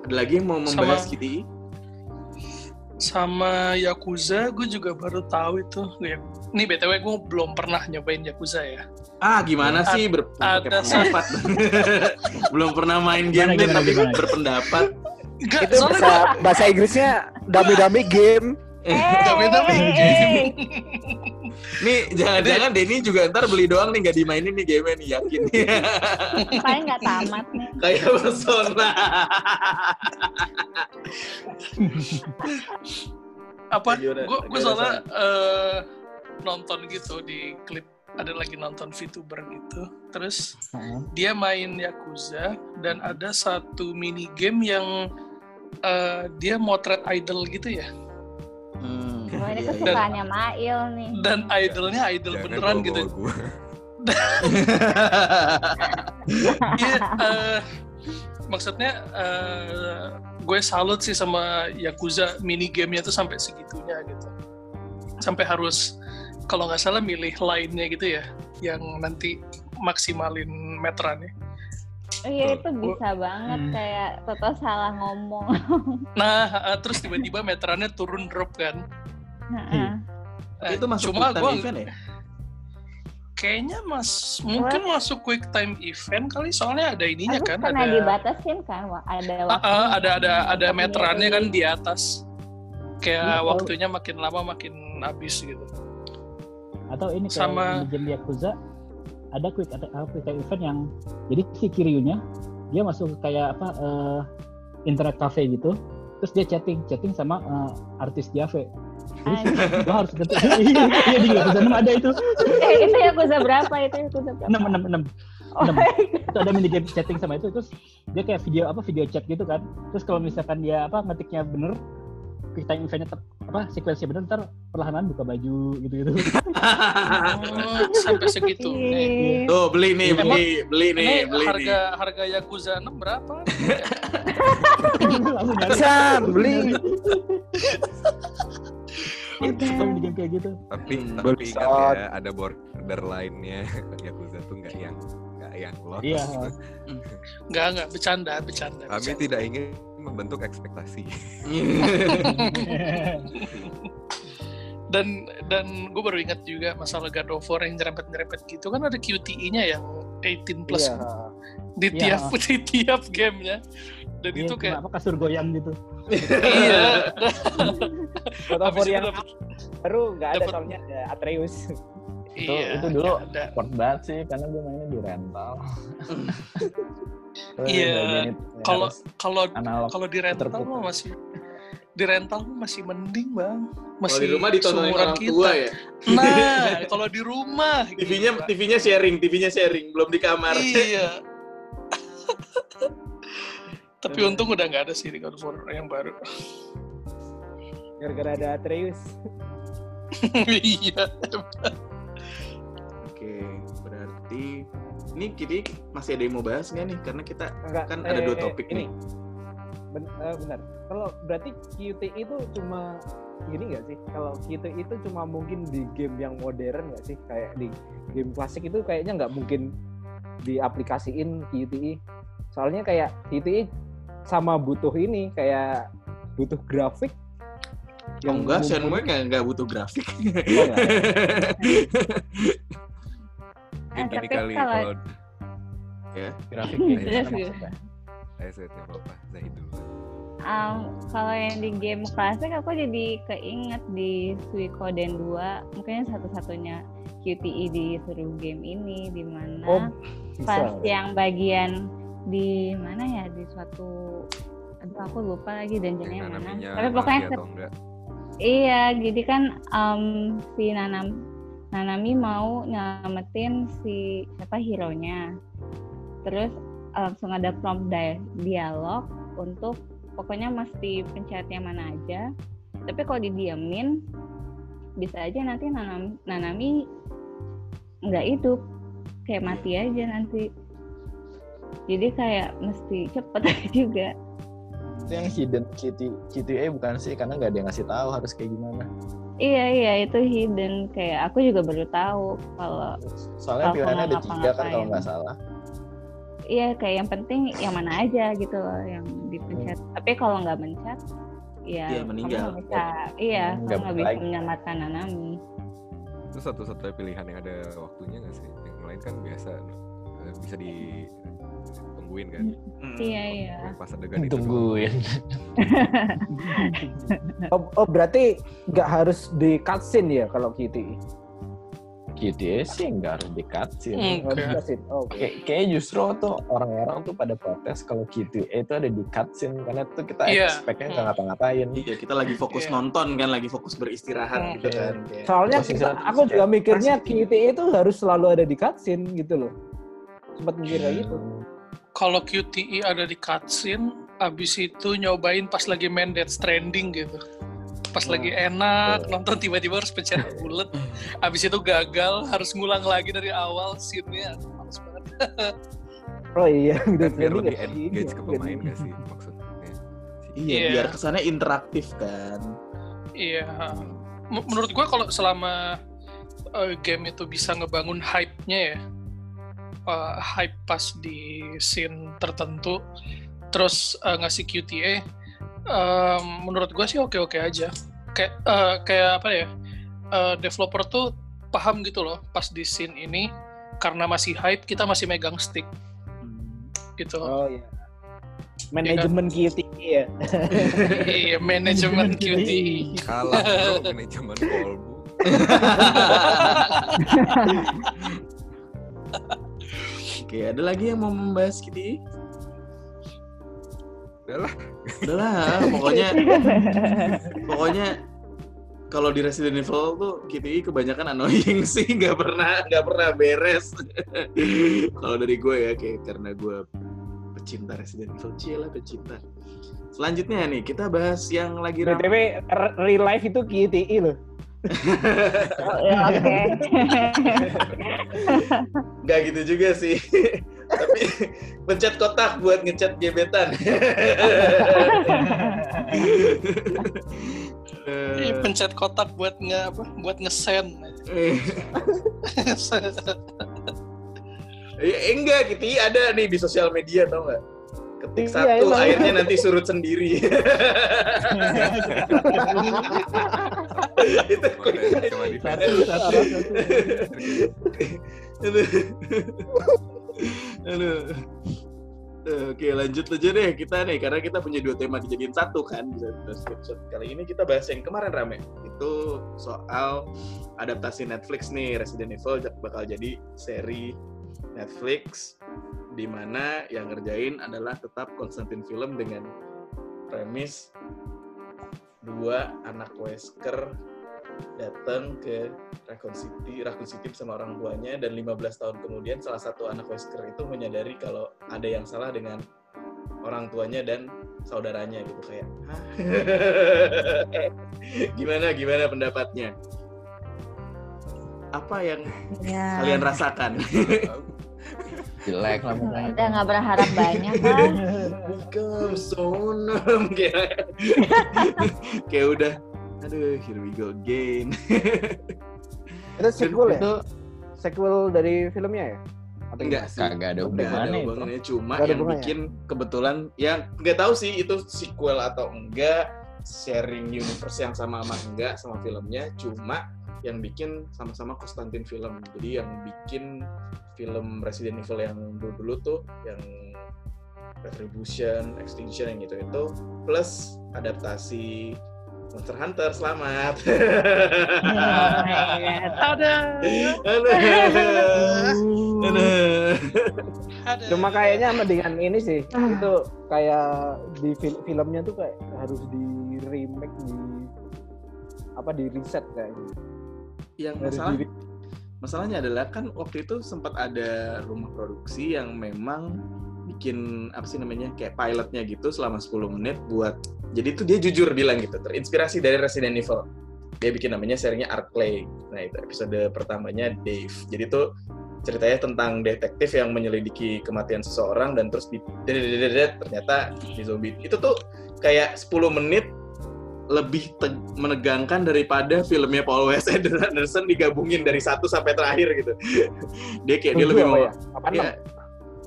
Ada lagi yang mau membahas Sama- QTE? Sama Yakuza, gue juga baru tahu itu. Ini BTW gue belum pernah nyobain Yakuza ya. Ah, gimana Ad- sih ber ada pakai pendapat? (laughs) Belum pernah main game Gimana, gimana, tapi gimana? berpendapat. Enggak, Itu soalnya bahasa bahasa Inggrisnya dami-dami game. Dami-dami Eh, game. eh, eh. Nih, jangan-jangan Denny juga ntar beli doang nih nggak dimainin nih game nih yakin. Paling nggak tamat nih. (laughs) Kayak persona. apa? Gue soalnya eh, nonton gitu di klip ada lagi nonton VTuber gitu. Terus Heeh. dia main Yakuza dan ada satu mini game yang eh, dia motret idol gitu ya. Hmm, ini iya, iya. kesukaannya Mail nih. Dan idolnya idol Jangan beneran gitu. gua. (laughs) Iya, eh, maksudnya eh, gue salut sih sama Yakuza mini gamenya tuh sampai segitunya gitu. Sampai harus kalau nggak salah milih lainnya gitu ya, yang nanti maksimalin meterannya. Iya itu bisa banget Hmm. kayak Toto salah ngomong. (laughs) Nah, eh, terus tiba-tiba meterannya turun drop kan. Heeh. Eh, itu masuk cuma quick time gue event ya? kayaknya mas mungkin masuk quick time event kali soalnya ada ininya Aku kan pernah ada dibatasin kan, ada waktu. ah, ada ada ada meterannya kan di atas kayak kalau- waktunya makin lama makin habis gitu Atau ini kayak Sama- di game Yakuza ada quick attack uh, quick time event yang jadi si Kiryunya dia masuk ke kayak apa eh, internet cafe gitu terus dia chatting chatting sama eh, artis Jave. Jadi lo harus ngerti (laughs) iya iya di Yakuza 6 ada itu. Eh, itu Yakuza berapa itu Yakuza berapa? 6 6 6 Oh, enam. itu ada mini game chatting sama itu terus dia kayak video apa video chat gitu kan. Terus kalau misalkan dia apa ngetiknya bener quick time eventnya apa sekuensinya bener ntar perlahan buka baju gitu gitu (laughs) oh, sampai segitu nih Ih, Tuh beli nih, Emang- beli, beli nih, beli nih. harga harga Yakuza 6 berapa San, beli. Game kayak gitu Tapi Hmm. tapi ingat ya ada border lainnya (laughs) Yakuza tuh nggak yang nggak yang lolos. Iya. (laughs) nggak nggak bercanda bercanda, Kami bercanda. tidak ingin membentuk ekspektasi. (laughs) dan dan gue baru ingat juga masalah God of War yang nyerempet nyerempet gitu kan ada QTE-nya yang 18 plus Iya. di Iya. tiap di tiap gamenya dan Iya, itu kayak apa kasur goyang gitu iya (laughs) God of War yang dapet- baru nggak ada dapet- soalnya ada Atreus. Itu iya itu dulu ada support banget sih karena gue mainnya di rental. (laughs) Iya, ya kalau kalau analog kalau di rental mah masih di rental mah masih mending bang Kalau masih di rumah ditontonin seumuran orang kita. tua ya. nah (laughs) kalau di rumah TV-nya gila. TV-nya sharing, TV-nya sharing, belum di kamar. iya (laughs) tapi untung udah nggak ada sih di War yang baru Gara-gara ada Atreus. iya Oke, berarti ini kita masih ada yang mau bahas nggak nih? Karena kita Enggak. Kan ada dua topik ini. nih. Ben- eh, benar. Kalau berarti QTE itu cuma gini nggak sih? Kalau QTE itu cuma mungkin di game yang modern nggak sih? Kayak di game klasik itu kayaknya nggak mungkin diaplikasiin QTE. Soalnya kayak QTE sama butuh ini kayak butuh grafik Oh, enggak, Shenmue nggak nggak butuh grafik. Oh, enggak. (laughs) Eh, Mungkin tapi kali kalau- kalau grafiknya Iya, iya. maksudnya? saya apa Zahid dulu. Um, kalau yang di game klasik aku jadi keinget di Suikoden 2 mungkin satu-satunya QTE di seluruh game ini di mana Oh, pas bisa. yang bagian di mana ya di suatu aduh aku lupa lagi dungeonnya Yang mana tapi pokoknya iya jadi kan um, si Nanam Nanami mau nyelamatin si siapa hero nya terus langsung ada prompt dia- dialog untuk pokoknya mesti pencet yang mana aja. Tapi kalau didiamin bisa aja nanti nanam nanami nggak hidup. Kayak mati aja nanti. Jadi kayak mesti cepet (laughs) juga. Itu yang hidden QT, bukan sih? Karena nggak ada yang ngasih tahu harus kayak gimana. Iya iya itu hidden. Kayak aku juga baru tahu kalau Soalnya Kalau pilihannya ada tiga kan kalau nggak salah. iya kayak yang penting yang mana aja gitu loh yang dipencet. Tapi kalau nggak mencet ya Dia kamu meninggal. nggak bisa. Iya Hmm, kamu nggak nggak bisa menyelamatkan Nanami Itu satu-satunya pilihan yang ada waktunya nggak sih? Yang lain kan biasa bisa ditungguin kan. Hmm. iya iya Pas adegan itu Tungguin. (laughs) Oh, oh berarti nggak harus di cutscene ya kalau QTE? QTA sih nggak harus. Oh, di cutscene. Oh, Oke. Kayak, kayaknya justru tuh orang-orang tuh pada protes kalau QTA itu ada di cutscene karena tuh kita Iya. expect-nya nggak Hmm. ngapa-ngapain. Iya, kita lagi fokus Iya. nonton kan, lagi fokus beristirahat Iya. gitu kan. Kayak- Soalnya kita, aku juga mikirnya. QTE itu harus selalu ada di cutscene gitu loh. Sempat mikir kayak gitu. Kalau QTE ada di cutscene, abis itu nyobain pas lagi main Death Stranding gitu. Pas Hmm. lagi enak, Oh. nonton tiba-tiba harus pencet (laughs) bullet, abis itu gagal, harus ngulang lagi dari awal, scene-nya males banget. Oh iya, Death biar Stranding lebih engage ke pemain nggak sih maksudnya? Iya, Iya. biar kesannya interaktif kan. Iya. M- Menurut gua kalau selama uh, game itu bisa ngebangun hype-nya ya, uh, hype pas di scene tertentu, terus uh, ngasih QTA, um, menurut gua sih oke-oke aja. Kayak uh, kayak apa ya? uh, developer tuh paham gitu loh pas di scene ini karena masih hype kita masih megang stick gitu. Oh iya. Manajemen QTE ya. (laughs) Iya, manajemen QTE. Kalah bro (laughs) manajemen kolbu. (laughs) Oke, ada lagi yang mau membahas Kitty? Udahlah. Udahlah, (laughs) pokoknya pokoknya kalau di Resident Evil tuh Kitty kebanyakan annoying (laughs) sih, nggak pernah nggak pernah beres. (laughs) kalau dari gue ya, kayak karena gue pecinta Resident Evil, cila pecinta. Selanjutnya nih, kita bahas yang lagi ramai. BTW real life itu QTE loh. Oh, ya, oke Nggak gitu juga sih. Tapi pencet kotak buat ngecat gebetan. Iya, pencet kotak buat nge apa? Buat ngesen. Eh, enggak gitu ada nih di sosial media tau nggak ketik Iya, satu emang. akhirnya nanti surut sendiri. (laughs) Itu Satu, satu, satu. aduh. Eh, Oke lanjut aja deh kita nih karena kita punya dua tema dijadiin satu kan episode kali ini kita bahas yang kemarin rame. Itu soal adaptasi Netflix nih Resident Evil bakal jadi seri Netflix di mana yang ngerjain adalah tetap Konstantin Film dengan premis dua anak Wesker datang ke Raccoon City, Raccoon City bersama orang tuanya dan 15 tahun kemudian salah satu anak Wesker itu menyadari kalau ada yang salah dengan orang tuanya dan saudaranya gitu kayak (laughs) gimana gimana pendapatnya? Apa yang ya. kalian rasakan (laughs) Jelek lah udah nggak berharap banyak kan Welcome sonam kayak kayak udah aduh here we go again Itu sequel ya? Itu Sequel dari filmnya ya? Atau enggak sih kagak ada Nggak ada hubungannya itu. hubungannya cuma ada yang hubungannya. bikin kebetulan yang nggak tahu sih itu sequel atau enggak sharing universe yang sama sama enggak sama filmnya cuma yang bikin sama-sama Konstantin film jadi yang bikin film Resident Evil yang dulu-dulu tuh yang Retribution, Extinction yang gitu itu plus adaptasi Monster Hunter selamat. Ada. Ada. Cuma kayaknya sama dengan ini sih, itu kayak di fil- filmnya tuh kayak harus di remake di apa di reset kayaknya. Yang masalah masalahnya adalah kan waktu itu sempat ada rumah produksi yang memang bikin apa sih namanya kayak pilotnya gitu selama 10 menit buat Jadi itu dia jujur bilang gitu, terinspirasi dari Resident Evil. Dia bikin namanya serinya Arclay. Nah itu episode pertamanya Dave. Jadi itu ceritanya tentang detektif yang menyelidiki kematian seseorang dan terus di ternyata di zombie. Itu tuh kayak 10 menit lebih menegangkan daripada filmnya Paul Wes Anderson digabungin dari satu sampai terakhir gitu. (laughs) dia kayak dia Tujuh lebih apa mau ya? Apa ya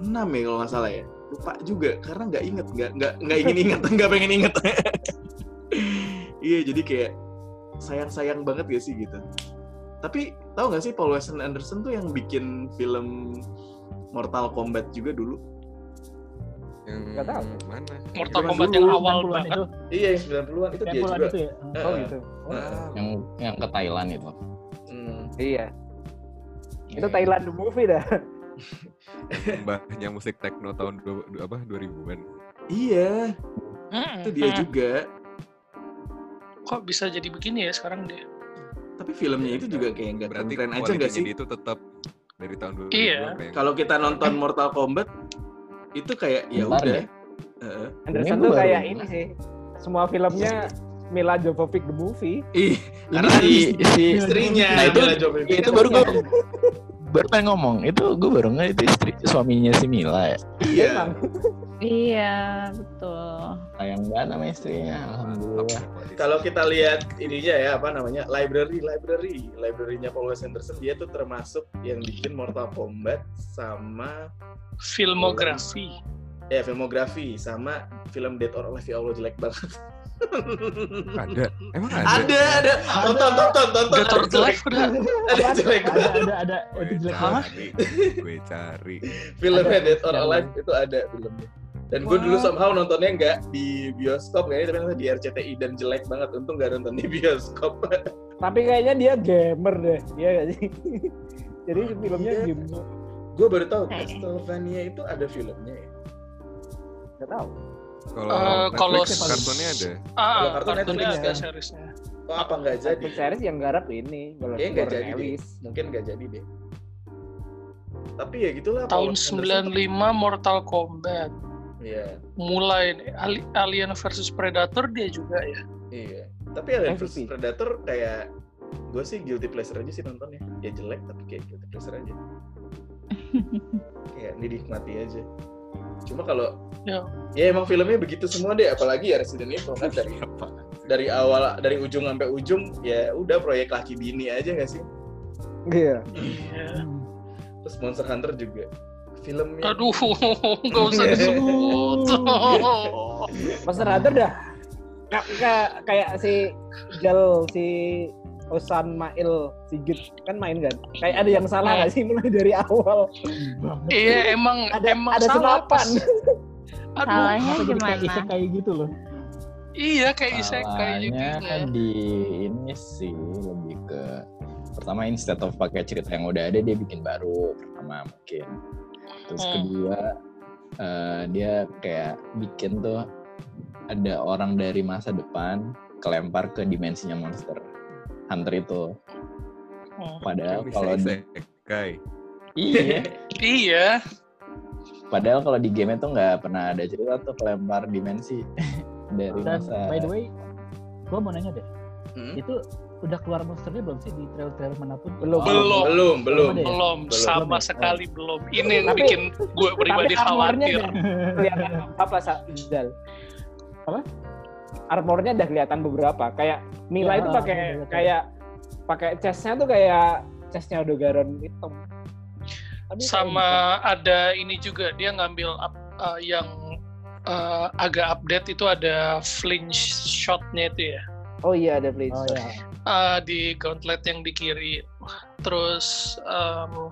enam ya kalau nggak salah ya. Lupa juga karena nggak inget, nggak nggak nggak ingin inget, (laughs) nggak pengen inget. (laughs) iya jadi kayak sayang-sayang banget gak sih gitu. Tapi tahu nggak sih Paul Wes Anderson tuh yang bikin film Mortal Kombat juga dulu. Yang Nggak tahu. mana? Mortal Kombat dulu, yang awal 90-an banget. itu, Iya yang 90-an itu dia 90-an juga. itu ya. Oh gitu. Oh, yang yang ke Thailand itu. Hmm. Iya. Itu Iya. Thailand the movie dah. (laughs) Mbahnya musik techno tahun du, du- apa 2000-an. Iya, Hmm, itu dia hmm. juga. Kok bisa jadi begini ya sekarang dia? Tapi filmnya itu juga kayak nggak Berarti keren aja nggak sih? dia itu tetap dari tahun 2000 Iya. Kalau kita nonton Mortal Kombat itu kayak ya udah. deh. Heeh. Anderson tuh kayak ini sih. Semua filmnya Mila Jovovich the movie. Ih, karena si si istrinya Nah, itu- itu baru gue baru pengen ngomong itu gue baru nggak itu istri suaminya si Mila ya Iya. Emang. (laughs) Iya, betul. sayang banget sama istrinya alhamdulillah Kalau kita lihat ininya ya apa namanya library library library-nya Paul Wes Anderson dia tuh termasuk yang bikin Mortal Kombat sama Filmografi. ya filmografi sama film Dead or Alive ya Allah jelek banget. Ada. Emang ada? ada ada tonton tonton tonton Dead or ada jelek udah. ada jelek ada ada ada Gue itu jelek cari, banget gue cari. filmnya Ada. Dead or Alive itu ada filmnya. Dan gue dulu somehow nontonnya nggak di bioskop kayaknya tapi nonton di RCTI dan jelek banget. Untung nggak nonton di bioskop. Tapi kayaknya dia gamer deh. Iya gak sih? (laughs) Jadi filmnya Iya. game. gue baru tahu Eh. Castlevania itu ada filmnya ya. Gak tahu. Kalau Eh, kalau kartunnya ada. Ah, Kalau kartun kartunnya ada seriesnya. Oh, apa nggak jadi? Netflix series yang garap ini. Kalau nggak jadi deh. Mungkin nggak jadi deh. Tapi ya gitulah. Tahun Paul Anderson. 95 Mortal Kombat. Iya, Mulai nih, Ali- Alien versus Predator dia juga ya. iya. Tapi Alien MVP. vs Predator kayak gue sih guilty pleasure aja sih nontonnya. Ya jelek tapi kayak guilty pleasure aja. (laughs) kayak dinikmati aja. Cuma kalau Ya. ya emang filmnya begitu semua deh, apalagi ya Resident Evil kan dari Apa? dari awal dari ujung sampai ujung ya udah proyek laki bini aja gak sih? Iya. Iya. Terus Monster Hunter juga filmnya. Aduh, nggak usah disebut. Monster Hunter dah. Kayak, kayak, kayak si Jal si Osan Mail Sigit kan main kan. Kayak ada yang salah nggak sih mulai dari awal. Iya, emang Ada emang ada salah senapan. pas. Aduh, Salahnya jadi kayak gimana? isekai gitu loh iya kayak isekai gitu. kan di ini sih lebih ke pertama instead of pakai cerita yang udah ada dia bikin baru pertama mungkin terus Hmm. kedua eh, dia kayak bikin tuh ada orang dari masa depan kelempar ke dimensinya monster hunter itu Hmm. padahal kalau di, isekai. iya (laughs) Iya, padahal kalau di game itu nggak pernah ada cerita tuh kelempar dimensi (laughs) dari dan masa by the way gua mau nanya deh Hmm? itu udah keluar monsternya belum sih di trailer-trailer mana pun Belum. Belum. belum, belum. Belum ada ya? belum Belum. sama Belum ya? sekali belum. Ini yang Tapi- bikin gue pribadi khawatir. (laughs) kelihatan apa Sa- Jal? Apa? Armornya udah kelihatan beberapa. Kayak Mila Ya, itu pakai udah kelihatan. kayak pakai chestnya tuh kayak chestnya Odogaron hitam. Tapi Sama ada ini juga dia ngambil up, uh, yang uh, agak update itu ada flinch shotnya itu ya. oh iya ada blade. oh ya Uh, di gauntlet yang di kiri. Terus um,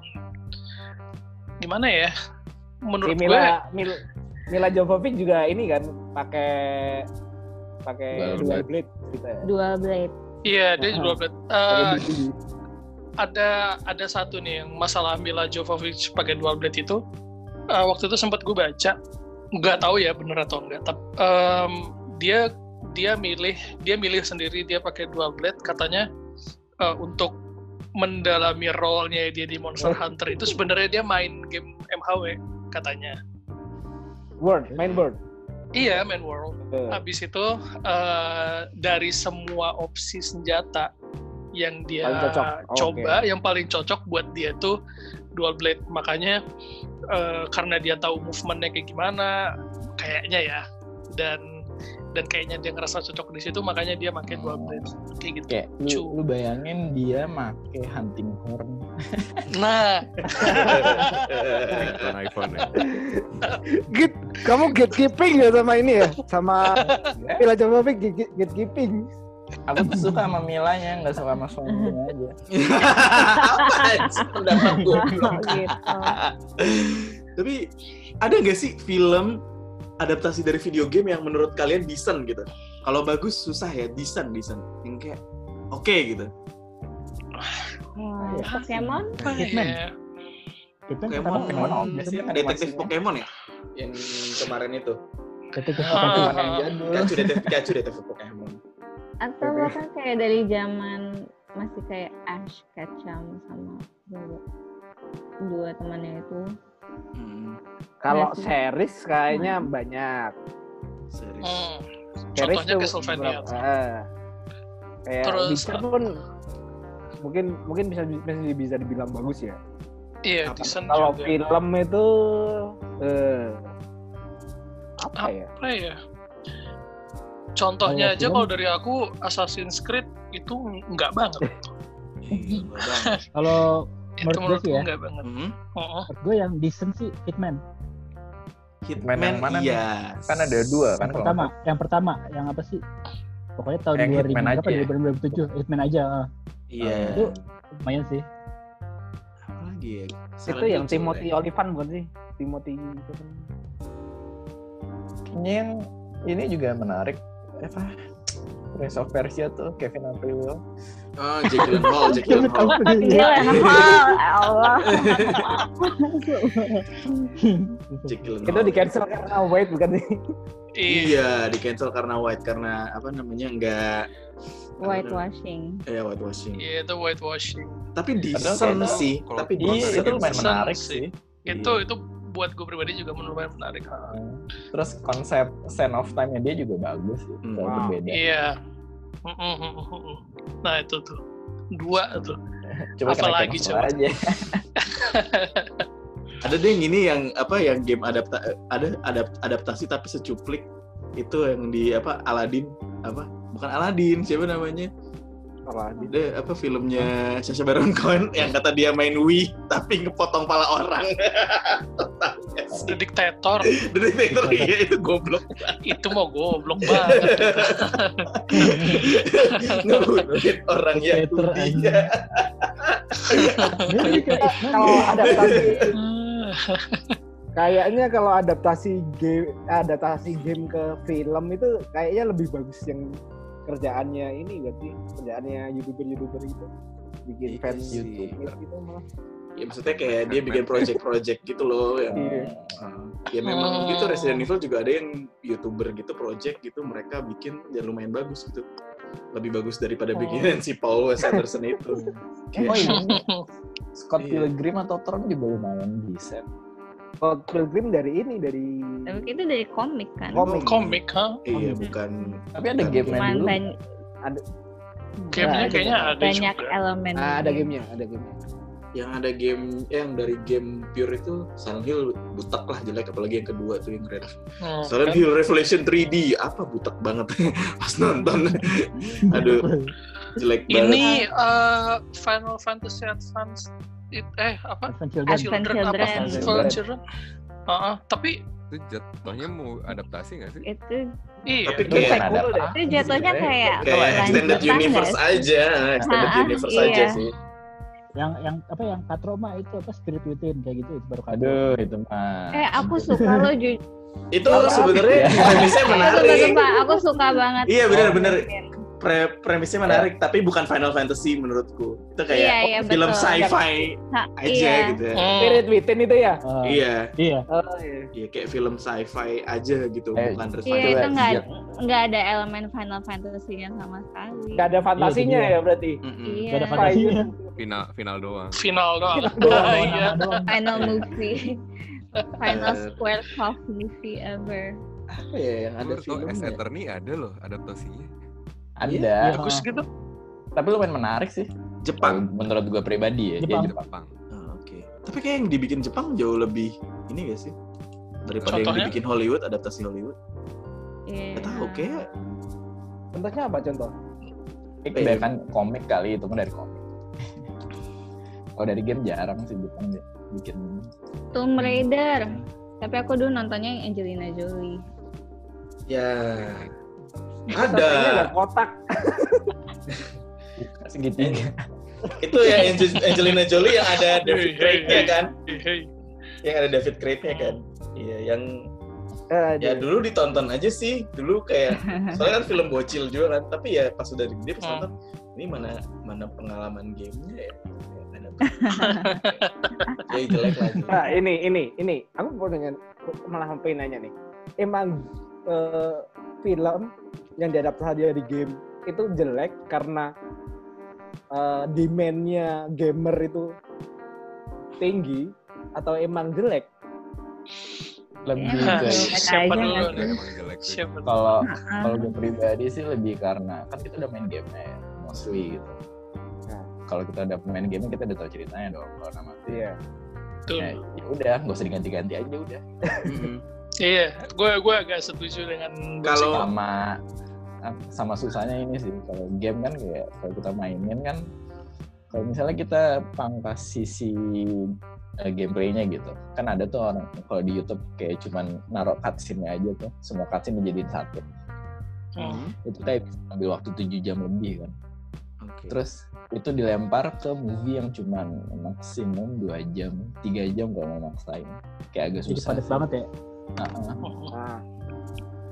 gimana ya? Si Menurut gue Mila Mil, Mila Jovovich juga ini kan pakai pakai Dual dual blade. blade ceritanya. Dual blade. iya dia update. Pakai Uh, ada ada satu nih yang masalah Mila Jovovich pakai dual blade itu uh, waktu itu sempat gue baca nggak tahu ya bener atau enggak tapi um, dia dia milih dia milih sendiri dia pakai dual blade katanya uh, untuk mendalami role-nya dia di Monster Hunter itu sebenarnya dia main game MHW katanya Word, main word. Iya, main world. Eh, Habis itu eh, dari semua opsi senjata yang dia cocok. coba, yang paling cocok buat dia tuh dual blade. Makanya eh, karena dia tahu movementnya kayak gimana, kayaknya ya, dan dan kayaknya dia ngerasa cocok di situ, makanya dia pakai dual blade kayak gitu. Kayak lu, lu bayangin dia make hunting horn. Nah, Ringtone iPhone ya. Git, kamu gatekeeping ya sama ini ya? Sama (laughs) Mila gate- gatekeeping. Aku tuh suka sama Milanya, nggak suka sama suaminya aja. (laughs) Sih pendapat gue? Tapi ada nggak sih film adaptasi dari video game yang menurut kalian decent gitu? Kalau bagus susah ya, decent, decent. Yang kayak oke gitu. Wah, Pokemon? apa Hitman. ya? Hitman Pokemon, pertama Pokemon Pokemon, Detektif. Pokemon ya? Yang kemarin itu. Detektif. Pokemon. Pokemon yang jadul. Pikachu, detektif Pikachu, detektif Pokemon. Atau bahkan kayak dari zaman masih kayak Ash Ketchum sama dua temannya itu. Hmm, Kalau Iya series kayaknya banyak. serius. Hmm. Series Contohnya tuh Castlevania. eh, kayak Terus, Witcher pun mungkin mungkin bisa bisa bisa dibilang bagus ya. Iya, Kalau juga. film itu eh apa ya? apa ya? Contohnya Kalau aja film- kalau dari aku Assassin's Creed itu enggak banget. Iya, nggak banget. Kalau itu Menurut gue sih ya. enggak banget. Hmm, Oh, menurut gue yang decent sih Hitman. Hitman, yang mana nih? iya. Kan ada dua kan Yang kalau pertama, yang pertama, yang apa sih? Pokoknya tahun Yang 2000 Hitman berapa? aja ya? 2007, Hitman aja. Iya. Itu lumayan sih. Apa lagi ya? Itu Silent yang Hill Timothy ya. Olyphant bukan sih? Timothy itu kan. Kayaknya yang ini juga menarik. Apa? Prince of Persia tuh Kevin Aprilio. Oh, Jake Gyllenhaal, Jake Gyllenhaal. Gila, hal, Allah. Jake Itu Gyllenhaal. di cancel karena Wade bukan sih? iya. Iya, di cancel karena white karena apa namanya enggak Whitewashing. ya whitewashing. Iya, itu whitewashing. Tapi decent sih, kalau- tapi Iya, Iya, decent. itu lumayan menarik sih. sih. Itu itu buat gue pribadi juga lumayan menarik. Terus konsep Sand of Time-nya dia juga bagus. Hmm. Wow. berbeda. Iya. Mm-mm, mm-mm, mm-mm. Nah itu tuh dua tuh. (laughs) Coba Apalagi coba? aja. Ada deh yang ini yang apa yang game adapta ada adap- adaptasi tapi secuplik itu yang di apa Aladdin apa bukan Aladdin siapa namanya Apa? ada apa filmnya Sacha Baron Cohen (laughs) yang kata dia main Wii tapi ngepotong pala orang nggak (laughs) sih? The Dictator (laughs) iya itu goblok itu mau goblok banget. ngebunuhin orang yang Dictator, anjing. Kalau adaptasi kayaknya kalau adaptasi game adaptasi game ke film itu kayaknya lebih bagus yang kerjaannya ini gak sih kerjaannya youtuber youtuber itu bikin Iya fans sih. YouTuber gitu malah ya maksudnya kayak dia bikin project-project gitu loh yang Iya. ya memang Hmm. gitu Resident Evil juga ada yang youtuber gitu project gitu mereka bikin ya lumayan bagus gitu lebih bagus daripada Oh. bikinan si Paul Wes Anderson itu (laughs) Oh ini Scott Iya. Pilgrim atau Thorn juga lumayan bisa. Scott Pilgrim dari ini dari Tapi itu dari komik kan. Komik. Komik, ha? iya bukan Tapi ada bukan- game Cuman dulu. ban- Gamenya ada- kayaknya ada banyak juga. elemen. ah, ada gamenya ada gamenya yang ada game yang dari game pure itu Silent Hill butak lah jelek apalagi yang kedua tuh yang Red Hmm, Silent kan? Hill Revelation 3D apa butak banget (laughs) pas nonton aduh jelek banget Ini eh, Final Fantasy Advance it- eh apa? Advent Children. Advent Children apa? Children. Advent Children. Tapi Itu jatuhnya mau adaptasi nggak sih? Itu iya. Tapi Itu kayak- ada apa itu jatuhnya kayak kayak extended universe aja extended Ah, universe iya. aja sih Yang yang apa yang Katroma itu apa Spirit Within kayak gitu itu baru. Aduh, itu mah. Eh aku suka lo jujur. itu sebenarnya premisnya menarik Sumpah, aku suka banget. Iya, benar-benar. Pre- premisnya menarik tapi bukan Final Fantasy menurutku itu kayak Iya, iya, film betul. sci-fi aja iya. gitu ya. Hmm. Spirit Within itu ya Ah, iya Iya. oh iya iya kayak film sci-fi aja gitu Eh, bukan Iya Resident itu nggak nggak ada elemen Final Fantasy-nya sama sekali. nggak ada fantasinya Iya, itu ya berarti Mm-mm. Iya. Gak ada fantasinya. Final final doang. Final doang. Doang, (laughs) Ah, doang, iya. doang. Final movie. (laughs) Final Eh. Square Soft movie ever. apa ya yang ada tau S filmnya? Attorney ada loh adaptasinya. Ada. Iya. Bagus gitu. Tapi lumayan menarik sih. Jepang. Menurut gue pribadi ya. Jepang. Dia Jepang. Ah, Oke. Tapi kayak yang dibikin Jepang jauh lebih ini gak sih? Daripada yang Contohnya? dibikin Hollywood, adaptasi Hollywood. Iya. Gak tahu kayak Contohnya apa contoh? Ini kebanyakan komik kali itu dari komik. Kalau dari game jarang sih Jepang dia bikin. Tomb Raider. Tapi aku dulu nontonnya yang Angelina Jolie. ya ada. ada kotak. (laughs) Segitiga. Itu ya Angel- Angelina Jolie yang ada David Craig-nya kan? Yang ada David Craig-nya kan? Iya, yang Eh, ya di- dulu ditonton aja sih. Dulu kayak soalnya kan film bocil juga kan. Tapi ya pas udah gede pas Hmm. nonton ini mana mana pengalaman gamenya ya? Ya, ya (laughs) jelek lagi. Nah, ini ini ini aku mau dengan malah pengen nanya nih. Emang eh, film yang diadaptasi dari game itu jelek karena eh, demand-nya gamer itu tinggi atau emang jelek? Lebih ke Jelek Siapa dulu kalau kalau gue pribadi sih lebih karena kan kita udah main game ya mostly gitu. Nah. Kalau kita udah main game kita udah tahu ceritanya dong kalau nama Iya. Betul. Ya, ya udah, nggak usah diganti-ganti aja udah. Iya, gue gue agak setuju dengan Kalau- Sama sama susahnya ini sih kalau game kan kayak kalau kita mainin kan kalau misalnya kita pangkas sisi eh, gameplaynya gitu kan ada tuh orang kalau di YouTube kayak cuman naruh cutscene-nya aja tuh semua cutscene dijadiin satu Hmm. itu kayak bisa ambil waktu 7 jam lebih kan Oke. terus itu dilempar ke movie yang cuman maksimum dua jam tiga jam kalau mau maksain kayak agak Jadi susah padat sih. banget ya. Nah,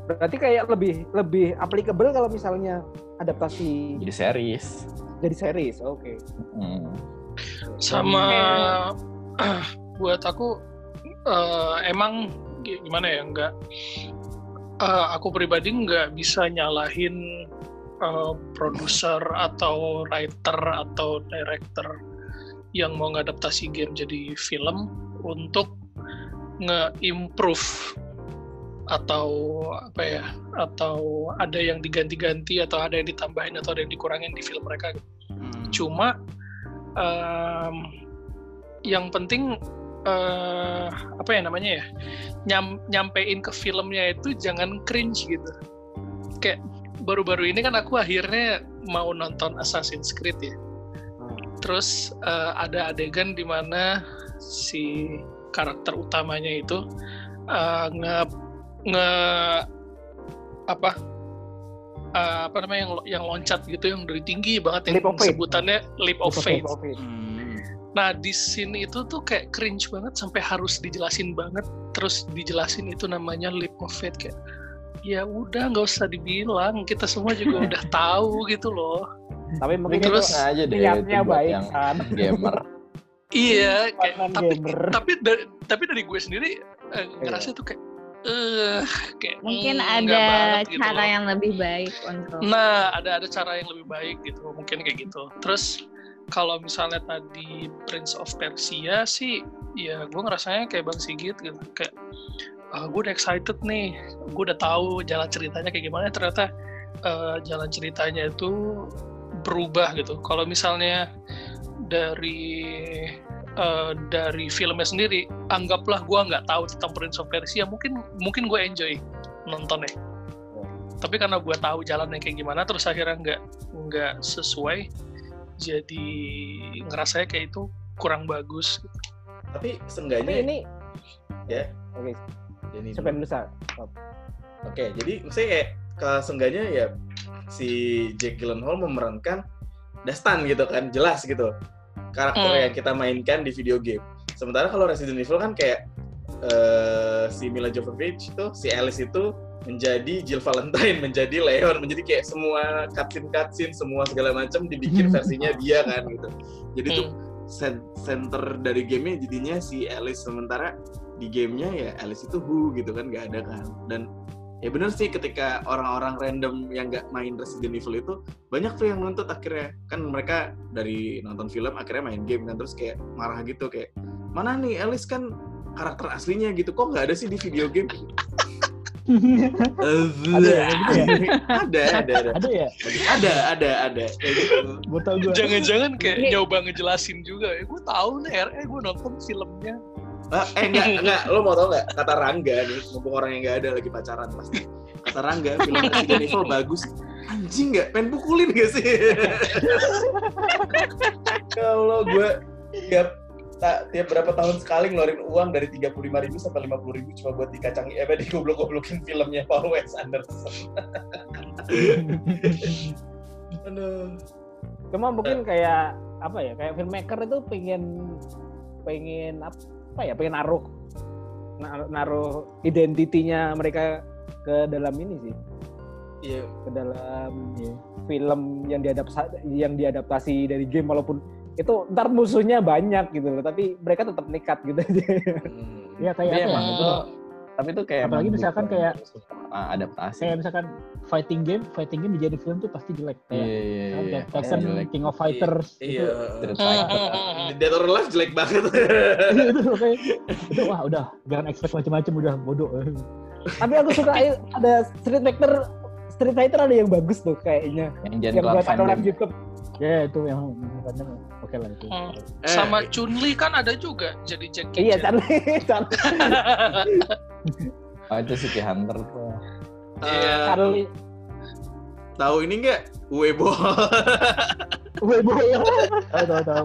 berarti kayak lebih lebih applicable kalau misalnya adaptasi jadi series jadi series. Oke. Hmm. sama (clears throat) buat aku eh, emang gi- gimana ya nggak eh, aku pribadi nggak bisa nyalahin eh, produser atau writer atau director yang mau ngadaptasi game jadi film untuk nge-improve atau apa ya atau ada yang diganti-ganti atau ada yang ditambahin atau ada yang dikurangin di film mereka Hmm. cuma em, yang penting eh, apa ya namanya ya nyam, nyampein ke filmnya itu jangan cringe gitu. Kayak baru-baru ini kan aku akhirnya mau nonton Assassin's Creed ya. Terus eh, ada adegan di mana si karakter utamanya itu eh, nge nge apa eh, apa namanya yang yang loncat gitu yang dari tinggi banget yang Leap of faith. sebutannya leap of faith. Oke. Hmm. Nah di scene itu tuh kayak cringe banget sampai harus dijelasin banget terus dijelasin itu namanya leap of faith kayak ya udah nggak usah dibilang kita semua juga udah (laughs) tahu gitu loh. Tapi mungkin Terus- itu aja deh niatnya itu buat baik yang kan. gamer Iya kayak Konten tapi tapi dari tapi dari gue sendiri eh, ngerasa tuh kayak eh kayak Mungkin mm, ada banget gitu cara loh. yang lebih baik untuk Nah, ada ada cara yang lebih baik gitu, mungkin kayak gitu. Terus kalau misalnya tadi Prince of Persia sih, ya gue ngerasanya kayak Bang Sigit gitu, kayak ah, gue udah excited nih, gue udah tahu jalan ceritanya kayak gimana. Ternyata eh, jalan ceritanya itu berubah gitu. Kalau misalnya dari eh, dari filmnya sendiri, anggaplah gue nggak tahu tentang Prince of Persia, mungkin mungkin gue enjoy nontonnya tapi karena gue tahu jalannya kayak gimana terus akhirnya nggak nggak sesuai jadi ngerasanya kayak itu kurang bagus Tapi Tapi seenggaknya ini Ya. Oke, siapa yang dulu Sal? Oke, jadi maksudnya kayak ke seenggaknya ya si Jack Gyllenhaal memerankan Dastan gitu kan, jelas gitu. Karakter Hmm. yang kita mainkan di video game. Sementara kalau Resident Evil kan kayak eh, si Mila Jovovich itu, si Alice itu menjadi Jill Valentine, (laughs) menjadi Leon, menjadi kayak semua cutscene-cutscene, semua segala macam dibikin (laughs) versinya dia kan gitu. Jadi tuh Hmm. sen- center dari gamenya jadinya si Alice sementara di gamenya ya Alice itu Who gitu kan nggak ada kan dan ya bener sih ketika orang-orang random yang nggak main Resident Evil itu banyak tuh yang nuntut akhirnya kan mereka dari nonton film akhirnya main game kan terus kayak marah gitu kayak mana nih Alice kan karakter aslinya gitu kok nggak ada sih di video game Ada ya, ya? ada, ada, ada, Ada ya? ada, ada, ada, kayak gitu. Gue tau gue. Jangan-jangan kayak nyoba ngejelasin juga. Eh, gue tahu nih RE, gue nonton filmnya. Ah, eh enggak, enggak, lo mau tau nggak kata Rangga nih, mumpung orang yang nggak ada lagi pacaran pasti. Kata Rangga, film Resident Evil (laughs) bagus. Anjing nggak, pengen pukulin gak sih? (laughs) Kalau gue tiap tiap berapa tahun sekali ngeluarin uang dari 35.000 ribu sampai 50.000 ribu cuma buat dikacangi, eh di goblok-goblokin filmnya Paul Wes Anderson. (laughs) Aduh. Cuma mungkin kayak apa ya? Kayak filmmaker itu pengen pengen apa ya? Pengen naruh naruh, identitinya mereka ke dalam ini sih, Iya, ke dalam film yang diadaptasi yang diadaptasi dari game walaupun itu ntar musuhnya banyak gitu loh, tapi mereka tetap nekat gitu aja. hmm. Ya kayak apa emang ya? itu tapi itu kayak Apalagi misalkan kayak- adaptasi. Kayak misalkan fighting game, fighting game dijadi film tuh pasti jelek. Iya Kayak iya iya. kayak iya. Tekken, Jelek. King of Fighters Iya. itu. Fighter. hmm. (laughs) Dead or Alive jelek banget. (laughs) itu loh kayak itu wah udah jangan expect macam-macam udah bodoh. tapi aku suka (laughs) ada Street Fighter Street Fighter ada yang bagus tuh kayaknya Yang yang buat orang. YouTube. ya itu yang oke lah itu. Hmm. Eh, Sama Chun-Li kan ada juga jadi Jackie Iya, Charlie, Oh itu City Hunter tuh. eh, Charlie. tahu ini nggak? Weibo. (laughs) Wih boy, tahu tahu tahu.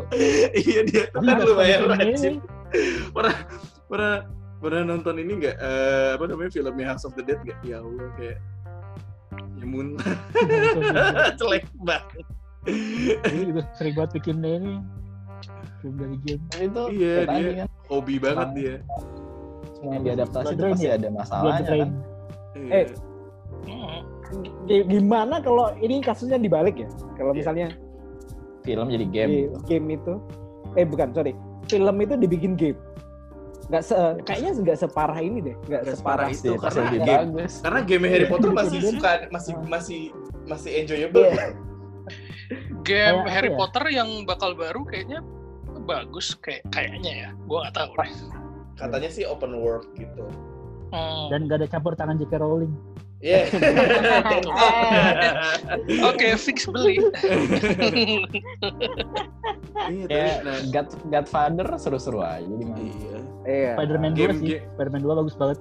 iya dia tuh kan Tapi lumayan rajin. Pernah pernah pernah nonton ini nggak? Eh, apa namanya filmnya House of the Dead nggak? Ya Allah kayak ya muntah (laughs) jelek banget. Ini juga sering banget bikin ini film dari game. Itu Iya, dia- kan Hobi banget dia. semua yang diadaptasi itu pasti ya? ada masalahnya kan. Iya. Eh, Gimana kalau ini kasusnya dibalik ya? Kalau Iya. misalnya Film jadi game. di gitu. game itu, eh bukan sorry, film itu dibikin game. Nggak se, kayaknya nggak separah ini deh, nggak Nggak separah. separah itu. Pasti karena game- bagus. Karena game Harry Potter masih (laughs) suka masih masih masih enjoyable. Iya. Game Kayak Harry ya? Potter yang bakal baru kayaknya bagus kayak kayaknya ya. Gua nggak tahu deh. Katanya sih open world gitu. Hmm. Dan gak ada campur tangan J.K. Rowling. Iya. (laughs) Oke, fix beli. Iya, Kayak nah, God, Godfather seru-seru aja di mana. iya. Iya. Spider-Man 2 Game- sih. Spider-Man 2 bagus banget.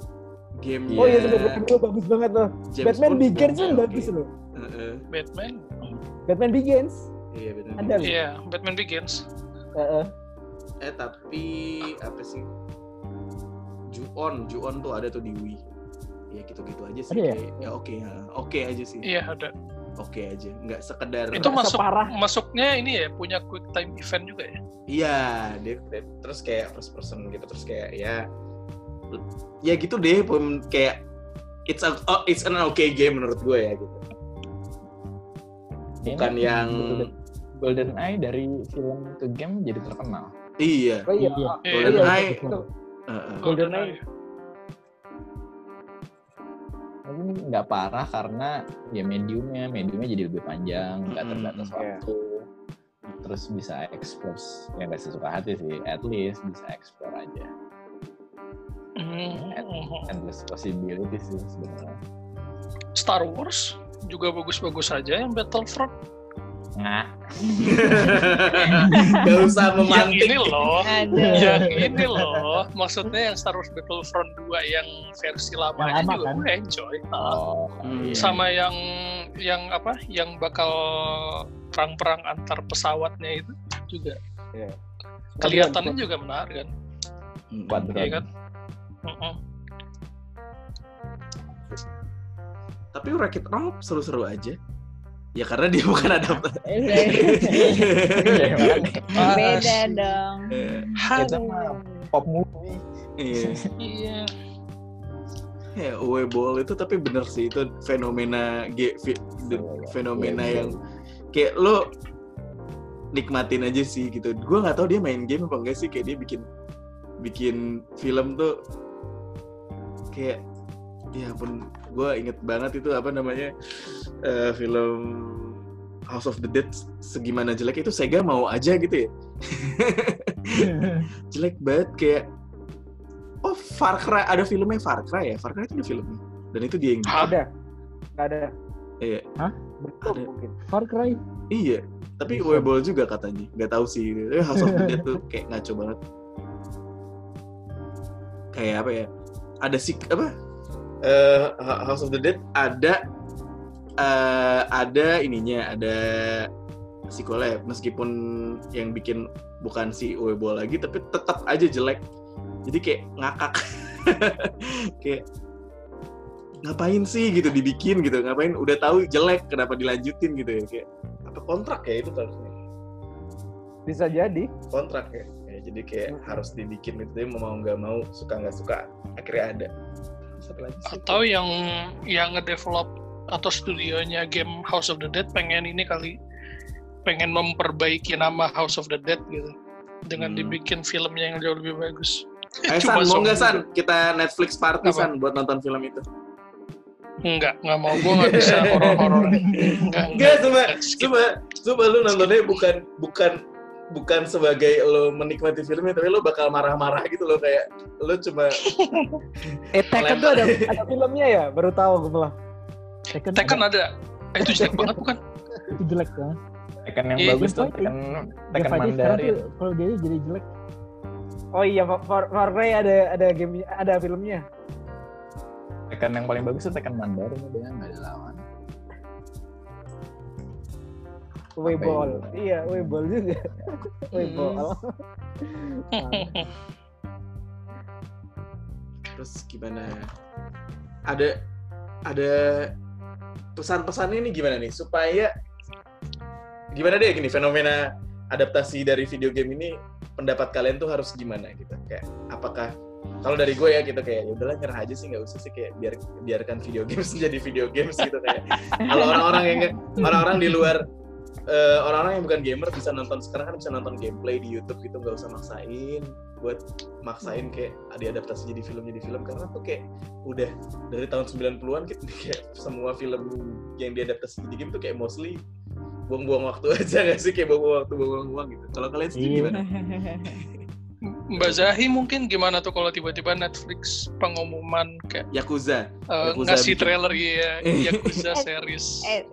Game Oh iya, Spider-Man dua bagus banget loh. James Batman Bond Begins juga kan bagus loh. Heeh. Batman. Batman Begins Iya, Batman ada loh. Iya, Batman Begins. Heeh. Eh tapi apa sih? Ju-on, Ju-on tuh ada tuh di Wii. Ya gitu-gitu aja sih. Ada ya? Kayak, ya oke, oke aja sih. Iya, ada. Oke aja, nggak sekedar. Itu masuk separah. masuknya ini ya, punya quick time event juga ya. Iya, dia, dia- terus kayak first person gitu, terus kayak ya, ya gitu deh, pem- kayak it's a oh, it's an okay game menurut gue ya gitu. Bukan Ini yang Golden, Golden Eye dari film ke game jadi terkenal. iya, Oh iya. Iya. Golden Iya, Eye. itu. Heeh. Golden Eye. Tapi nggak parah karena ya mediumnya, mediumnya jadi lebih panjang, nggak Mm-mm. terbatas Iya. waktu. Terus bisa explore, ya nggak sesuka hati sih, at least bisa explore aja. Hmm. Endless possibilities sih sebenarnya. Star Wars juga bagus-bagus aja yang Battlefront. Nah, (laughs) Gak usah Yang memantik. ini loh. Ada. yang ini loh, maksudnya yang Star Wars Battlefront 2 yang versi lamanya Yang lama, juga kan? gue enjoy. Oh, iya. Sama yang yang apa? Yang bakal perang-perang antar pesawatnya itu juga Iya. kelihatannya juga menarik kan, iya kan? Mm-mm. Tapi Wreck-It Ralph seru-seru aja. Ya karena dia bukan adaptasi. Iya, makanya. (laughs) Beda dong. Kita mah pop movie. Iya. Iya. Ya, Uwe Boll itu tapi bener sih itu fenomena ge- fe- Iya, fenomena iya. yang kayak lo nikmatin aja sih gitu. Gue nggak tahu dia main game apa enggak sih kayak dia bikin bikin film tuh kayak ya pun gue inget banget itu apa namanya eh, film House of the Dead segimana jelek itu Sega mau aja gitu ya (laughs) jelek banget kayak oh Far Cry ada filmnya Far Cry ya Far Cry itu ada filmnya dan itu dia yang. Ada. Nggak ada. Iya. Belum Ada. mungkin. Far Cry. Iya, tapi Bisa. Weibo juga katanya. Nggak tahu sih. Eh, House of the Dead tuh kayak ngaco banget. Kayak apa ya? Ada sih apa? Eh, House of the Dead ada eh, ada ininya, ada sequelnya meskipun yang bikin bukan si Weibo lagi tapi tetap aja jelek. Jadi kayak ngakak. (laughs) kayak ngapain sih? gitu dibikin gitu. Ngapain? Udah tahu jelek kenapa dilanjutin gitu ya kayak. Apa kontrak ya itu harusnya? Bisa jadi. kontrak ya, Ya, jadi kayak harus dibikin gitu. Mau nggak mau suka nggak suka akhirnya ada Satu lagi sih. Atau yang yang ngedevelop atau studionya game House of the Dead pengen ini kali pengen memperbaiki nama House of the Dead gitu dengan Hmm. dibikin filmnya yang jauh lebih bagus. eh Cuma San mau nggak. San kita Netflix party Apa? San buat nonton film itu Enggak, enggak mau. Gue nggak bisa horor-horor. (laughs) Enggak, Enggak, coba coba coba lu nontonnya bukan bukan bukan sebagai lo menikmati filmnya tapi lo bakal marah-marah gitu loh kayak lo cuma (laughs) Eh, Tekken tuh ada, ada filmnya ya? Baru tahu gue malah. Tekken, Tekken ada. ada. Eh, itu jelek banget bukan? itu jelek kan. Tekken yang Iya, bagus tuh. Tekken Tekken Mandarin. kalau dia jadi jelek. Oh iya, Far, Far Cry ada ada game ada filmnya. Tekken yang paling bagus tuh Tekken Mandarin dia nggak ada lawan. Weibol. Iya, Weibol juga. (laughs) Weibol. terus gimana? Ada ada pesan-pesannya ini gimana nih? Supaya gimana deh gini fenomena adaptasi dari video game ini pendapat kalian tuh harus gimana gitu? Kayak apakah kalau dari gue ya gitu kayak ya udahlah nyerah aja sih nggak usah sih kayak biar biarkan video (laughs) games jadi video games gitu kayak. Kalau orang-orang yang orang-orang di luar eh, orang-orang yang bukan gamer bisa nonton sekarang kan bisa nonton gameplay di YouTube gitu nggak usah maksain buat maksain kayak diadaptasi jadi film jadi film karena tuh kayak udah dari tahun 90-an kayak, (laughs) kayak semua film yang diadaptasi jadi game tuh kayak mostly buang-buang waktu (laughs) aja gak sih kayak buang-buang waktu buang-buang uang gitu kalau kalian sendiri Iya. gimana? (laughs) Mbak Zahi mungkin gimana tuh kalau tiba-tiba Netflix pengumuman kayak Yakuza eh, Yakuza ngasih bikin. trailer ya Yakuza series. eh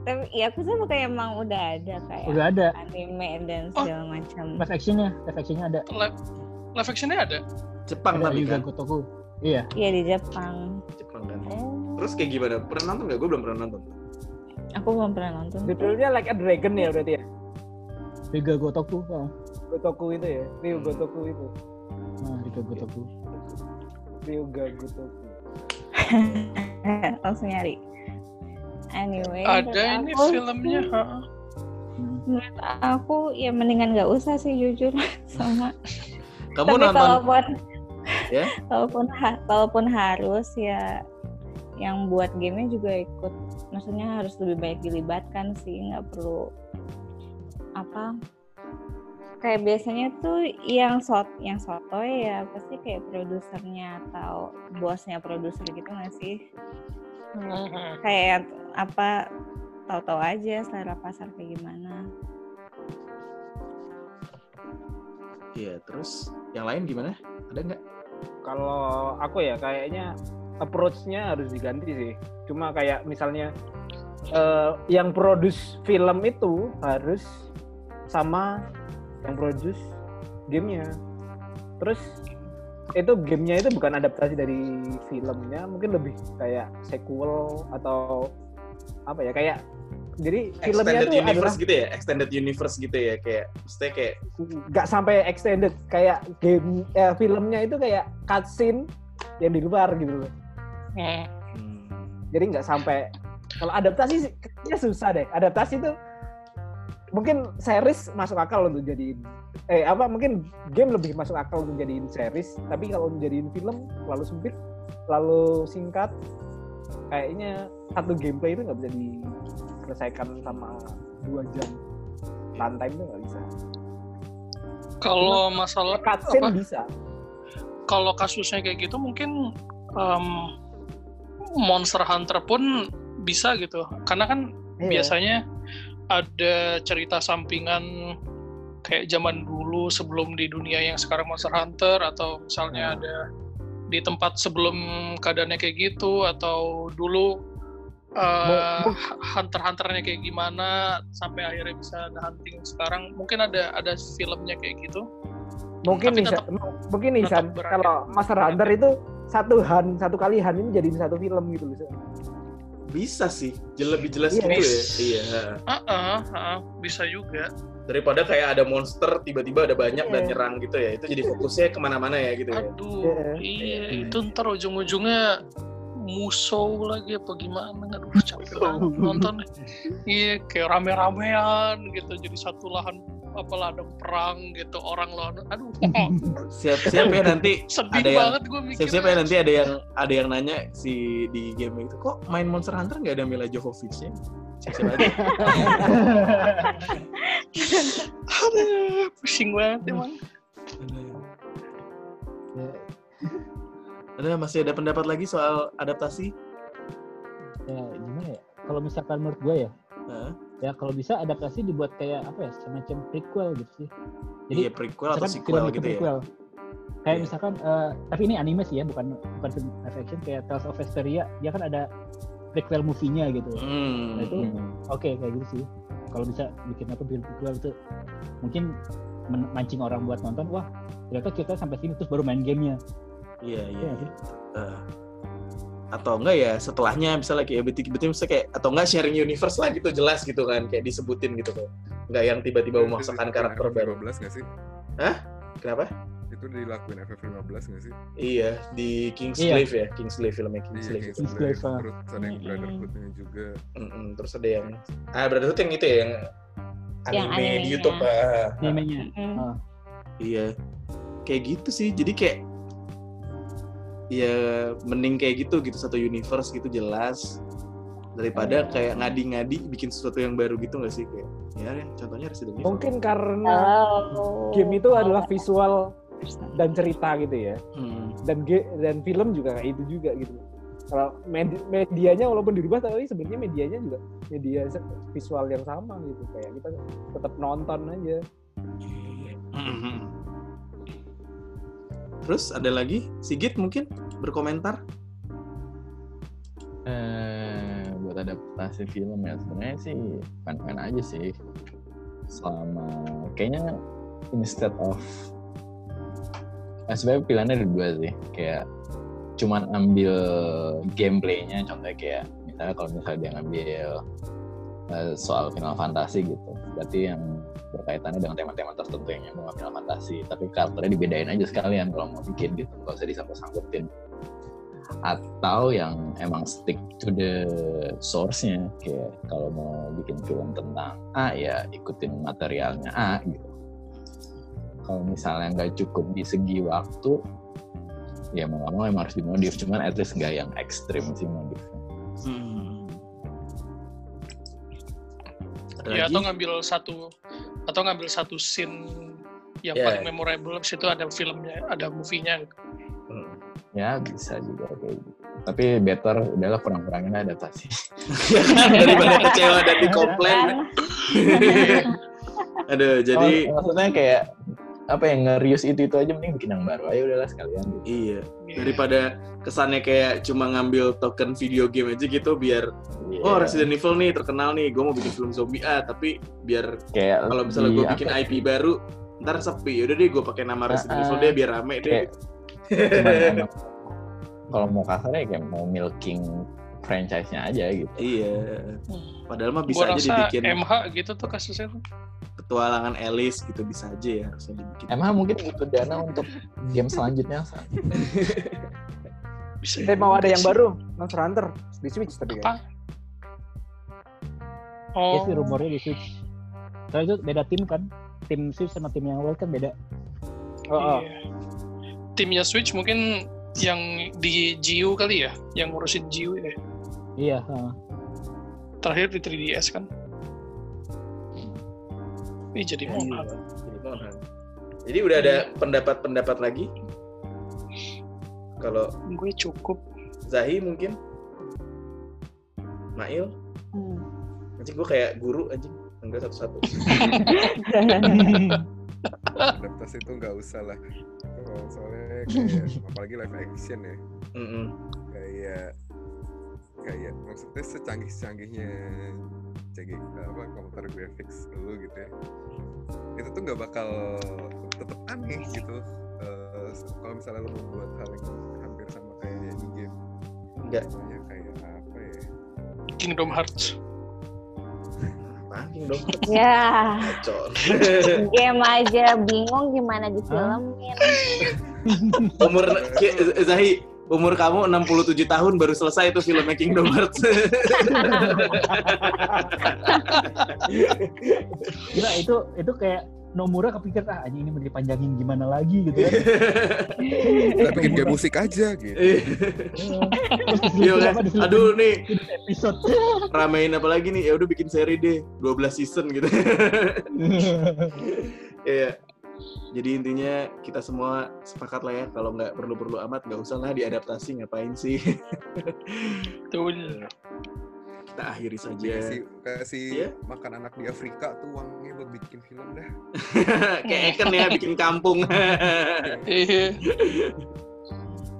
tapi ya aku sih bukan emang udah ada kayak Udah ada anime dan Oh. segala macam live actionnya, live actionnya ada. Live, live actionnya ada. Jepang Ada tapi juga kan Gotoku. Iya. iya di Jepang Jepang kan oh terus kayak gimana pernah nonton nggak gue belum pernah nonton aku belum pernah nonton Judulnya Like a Dragon ya berarti ya? Riga Gotoku. Oh. Gotoku itu ya? Ryu Hmm. Gotoku itu. Nah, Riga Gotoku. Ryuga Gotoku. (laughs) langsung nyari anyway Ada ini aku filmnya. ha. Menurut aku ya mendingan nggak usah sih jujur (laughs) sama kamu tapi nonton kalaupun Ya? (laughs) kalaupun ha- kalaupun harus ya yang buat gamenya juga ikut maksudnya harus lebih baik dilibatkan sih nggak perlu apa kayak biasanya tuh yang sot yang soto ya pasti kayak produsernya atau bosnya produser gitu nggak sih Mhm. kayak apa tahu-tahu aja selera pasar kayak gimana Iya, terus yang lain gimana? Ada nggak? Kalau aku ya kayaknya approach-nya harus diganti sih. Cuma kayak misalnya eh, yang produce film itu harus sama yang produce gamenya. Terus itu gamenya itu bukan adaptasi dari filmnya, mungkin lebih kayak sequel atau apa ya kayak jadi filmnya Extended tuh adalah universe gitu ya? Extended universe gitu ya? Kayak, maksudnya kayak nggak sampai extended kayak game eh, filmnya itu kayak cutscene yang di luar gitu loh. Hmm. Jadi nggak sampai kalau adaptasi kayaknya susah deh. Adaptasi itu mungkin series masuk akal untuk jadiin eh apa mungkin game lebih masuk akal untuk jadiin series, tapi kalau untuk jadiin film terlalu sempit, terlalu singkat. Kayaknya satu gameplay itu nggak bisa diselesaikan sama dua jam runtime itu nggak bisa. Kalau masalah Cutscene apa? bisa. kalau kasusnya kayak gitu mungkin em, Monster Hunter pun bisa gitu karena kan Iya. biasanya ada cerita sampingan kayak zaman dulu sebelum di dunia yang sekarang Monster Hunter atau misalnya Hmm. ada di tempat sebelum keadaannya kayak gitu atau dulu uh, hunter-hunternya kayak gimana sampai akhirnya bisa hunting sekarang mungkin ada ada filmnya kayak gitu mungkin Tapi nih tetap- San, mungkin nih San, kalau Master Hunter itu satu han satu kali han ini jadi satu film gitu San. Bisa sih, lebih jelas Iya. gitu ya. Iya. ah ah, ah, bisa juga Daripada kayak ada monster tiba-tiba ada banyak dan Iya. nyerang gitu ya. Itu jadi fokusnya ke mana-mana ya gitu ya. aduh Iya. iya Iya. itu ntar ujung-ujungnya musuh lagi apa gimana aduh capek banget nonton iya kayak rame-ramean gitu jadi satu lahan apa ladang perang gitu orang lawan aduh Siap-siap ya nanti (laughs) sedih Ada yang- banget gue mikirnya siap-siap ya nanti ada yang ada yang nanya si di game itu kok main Monster Hunter nggak ada Mila Jovovich ya? Siap-siap aja. Aduh, pusing banget emang Ada masih ada pendapat lagi soal adaptasi? ya gimana ya kalau misalkan menurut gue ya? Ya kalau bisa adaptasi dibuat kayak apa ya semacam prequel gitu sih jadi iya prequel atau sequel gitu ya? prequel. kayak Iya. misalkan eh, tapi ini anime sih ya bukan bukan film live action kayak Tales of Vesperia dia kan ada prequel movie-nya gitu Hmm. Nah, itu oke kayak gitu sih kalau bisa bikin apa film prequel itu mungkin mancing orang buat nonton wah ternyata cerita sampai sini terus baru main gamenya Iya iya. Iya iya. Eh, atau enggak ya setelahnya misalnya kayak betul betul misalnya kayak atau enggak sharing universe lah gitu jelas gitu kan kayak disebutin gitu kan enggak yang tiba-tiba memaksakan karakter baru 15 nggak sih? kenapa Itu dilakuin FF15 nggak sih? iya di Iya. Kingslave ya Kingslave filmnya Iya. Kingsglaive. Kingsglaive, ah. Terus ada yang Hmm. Brotherhood-nya juga. Mm-mm, terus ada yang ah Brotherhood yang itu ya yang anime Yang di animenya. YouTube ah. animenya Hmm. Ah. iya kayak gitu sih jadi kayak ya mending kayak gitu gitu. Satu universe gitu jelas. Daripada kayak ngadi-ngadi bikin sesuatu yang baru gitu nggak sih? Kayak ya ya, contohnya Resident Evil. Mungkin karena Oh. game itu adalah visual dan cerita gitu ya. Hmm. dan ge- dan film juga kayak itu juga gitu. Kalau med- medianya walaupun dirubah tapi sebenarnya medianya juga media visual yang sama gitu. Kayak kita tetap nonton aja. Mhm. Terus ada lagi Sigit mungkin berkomentar? Eh, buat adaptasi film ya sebenarnya sih fan-fan aja sih. Selama kayaknya instead of eh, sebenarnya pilihannya ada dua sih. Kayak cuman ambil gameplaynya contohnya kayak misalnya kalau misalnya dia ngambil eh, soal Final Fantasy gitu. Berarti yang berkaitannya dengan tema-tema tertentu yang nyambung sama Final Fantasy. Tapi karakternya dibedain aja sekalian kalau mau bikin gitu. Nggak usah disangkut-sangkutin atau yang emang stick to the source-nya kayak kalau mau bikin film tentang A ya ikutin materialnya A gitu kalau misalnya nggak cukup di segi waktu ya mau nggak mau emang harus dimodif cuman at least nggak yang ekstrim sih modifnya Hmm. Ada ya lagi? atau ngambil satu atau ngambil satu scene yang Ya. paling memorable habis itu ada filmnya ada movie-nya. Hmm. ya bisa juga kayak gitu tapi better udahlah kurang-kurangin adaptasi Ya kan, (laughs) daripada kecewa dan dikomplain. Aduh, jadi Oh, maksudnya kayak apa yang nge-reuse itu itu aja mending bikin yang baru aja udahlah sekalian gitu. iya daripada kesannya kayak cuma ngambil token video game aja gitu biar Iya. oh Resident Evil nih terkenal nih gue mau bikin film zombie ah tapi biar kayak kalau misalnya gue di- bikin apa ya, IP baru ntar sepi yaudah deh gue pakai nama Resident Ah, Evil ah. deh biar rame deh (laughs) kalau mau kasarnya kayak mau milking franchise-nya aja gitu. iya padahal mah bisa Gua aja rasa dibikin MH gitu tuh kasusnya tuh. Petualangan Alice gitu bisa aja ya harusnya dibikin Emang mungkin butuh dana untuk game selanjutnya? Bisa Tapi mau ada yang baru Monster Hunter di Switch tapi Apa? kan Oh, ya sih rumornya di Switch soalnya itu beda tim kan tim Switch sama tim yang lain kan beda oh, oh. iya. Timnya Switch mungkin yang di GU kali ya, yang ngurusin GU ya. iya ah. Terakhir di 3DS kan. Ih jadi Iya, mahal. jadi mahal. Jadi udah ada pendapat-pendapat lagi kalau Gue cukup. Zahi mungkin Mail Hmm. anjing gue kayak guru anjing enggak satu-satu (laughs) Adaptasi itu nggak usah lah. So- soalnya (laughs) kayak apalagi live action ya Mm-mm. kayak kayak maksudnya secanggih canggihnya canggih apa komputer graphics dulu gitu ya itu tuh nggak bakal tetap aneh gitu Eh, kalau misalnya lo membuat hal yang hampir sama kayak di game Enggak. Kayak apa ya Kingdom Hearts. Pangking dong. Ya, game aja bingung gimana difilmin. umur Zahi, umur kamu 67 tahun baru selesai itu filmnya Kingdom Hearts. (laughs) Gila itu itu kayak Nomura kepikir ah anjing ini mau dipanjangin gimana lagi gitu kan. (laughs) udah bikin game musik aja gitu Iya diselipin kan? Aduh nih, episode. ramein apa lagi nih? Ya udah bikin seri deh, 12 season gitu. (laughs) Iya. Jadi intinya kita semua sepakat lah ya kalau nggak perlu-perlu amat nggak usah lah diadaptasi ngapain sih. (laughs) Betul. kita akhiri saja. kasih kasih Iya. makan anak di Afrika tuh uangnya buat bikin film dah (laughs) Kayak Eken ya bikin kampung. (laughs) Iya.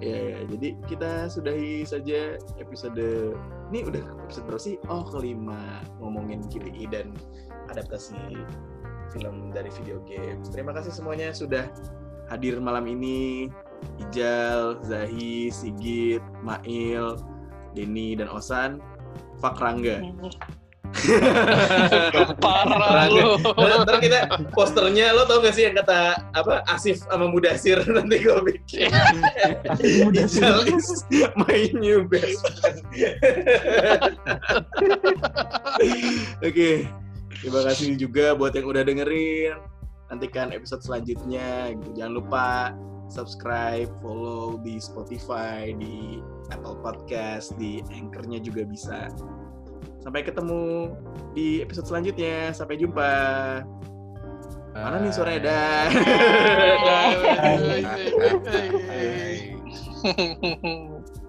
Ya, ya, jadi kita sudahi saja episode ini udah episode berapa sih? Oh kelima ngomongin KDI dan adaptasi film dari video game. Terima kasih semuanya sudah hadir malam ini. Ijal, Zahi, Sigit, Mail, Denny dan Osan. Fak Rangga. (laughs) Parah lu. Ntar- Ntar kita posternya lo tau gak sih yang kata apa Asif sama Mudasir (laughs) nanti gue bikin. Ijal is my new best friend. (laughs) Oke, terima kasih juga buat yang udah dengerin. Nantikan episode selanjutnya. Gitu. Jangan lupa subscribe, follow di Spotify, di Apple Podcast, di Anchor-nya juga bisa. Sampai ketemu di episode selanjutnya. Sampai jumpa. Mana nih suaranya? Dah. (laughs) Hai. (laughs) (laughs)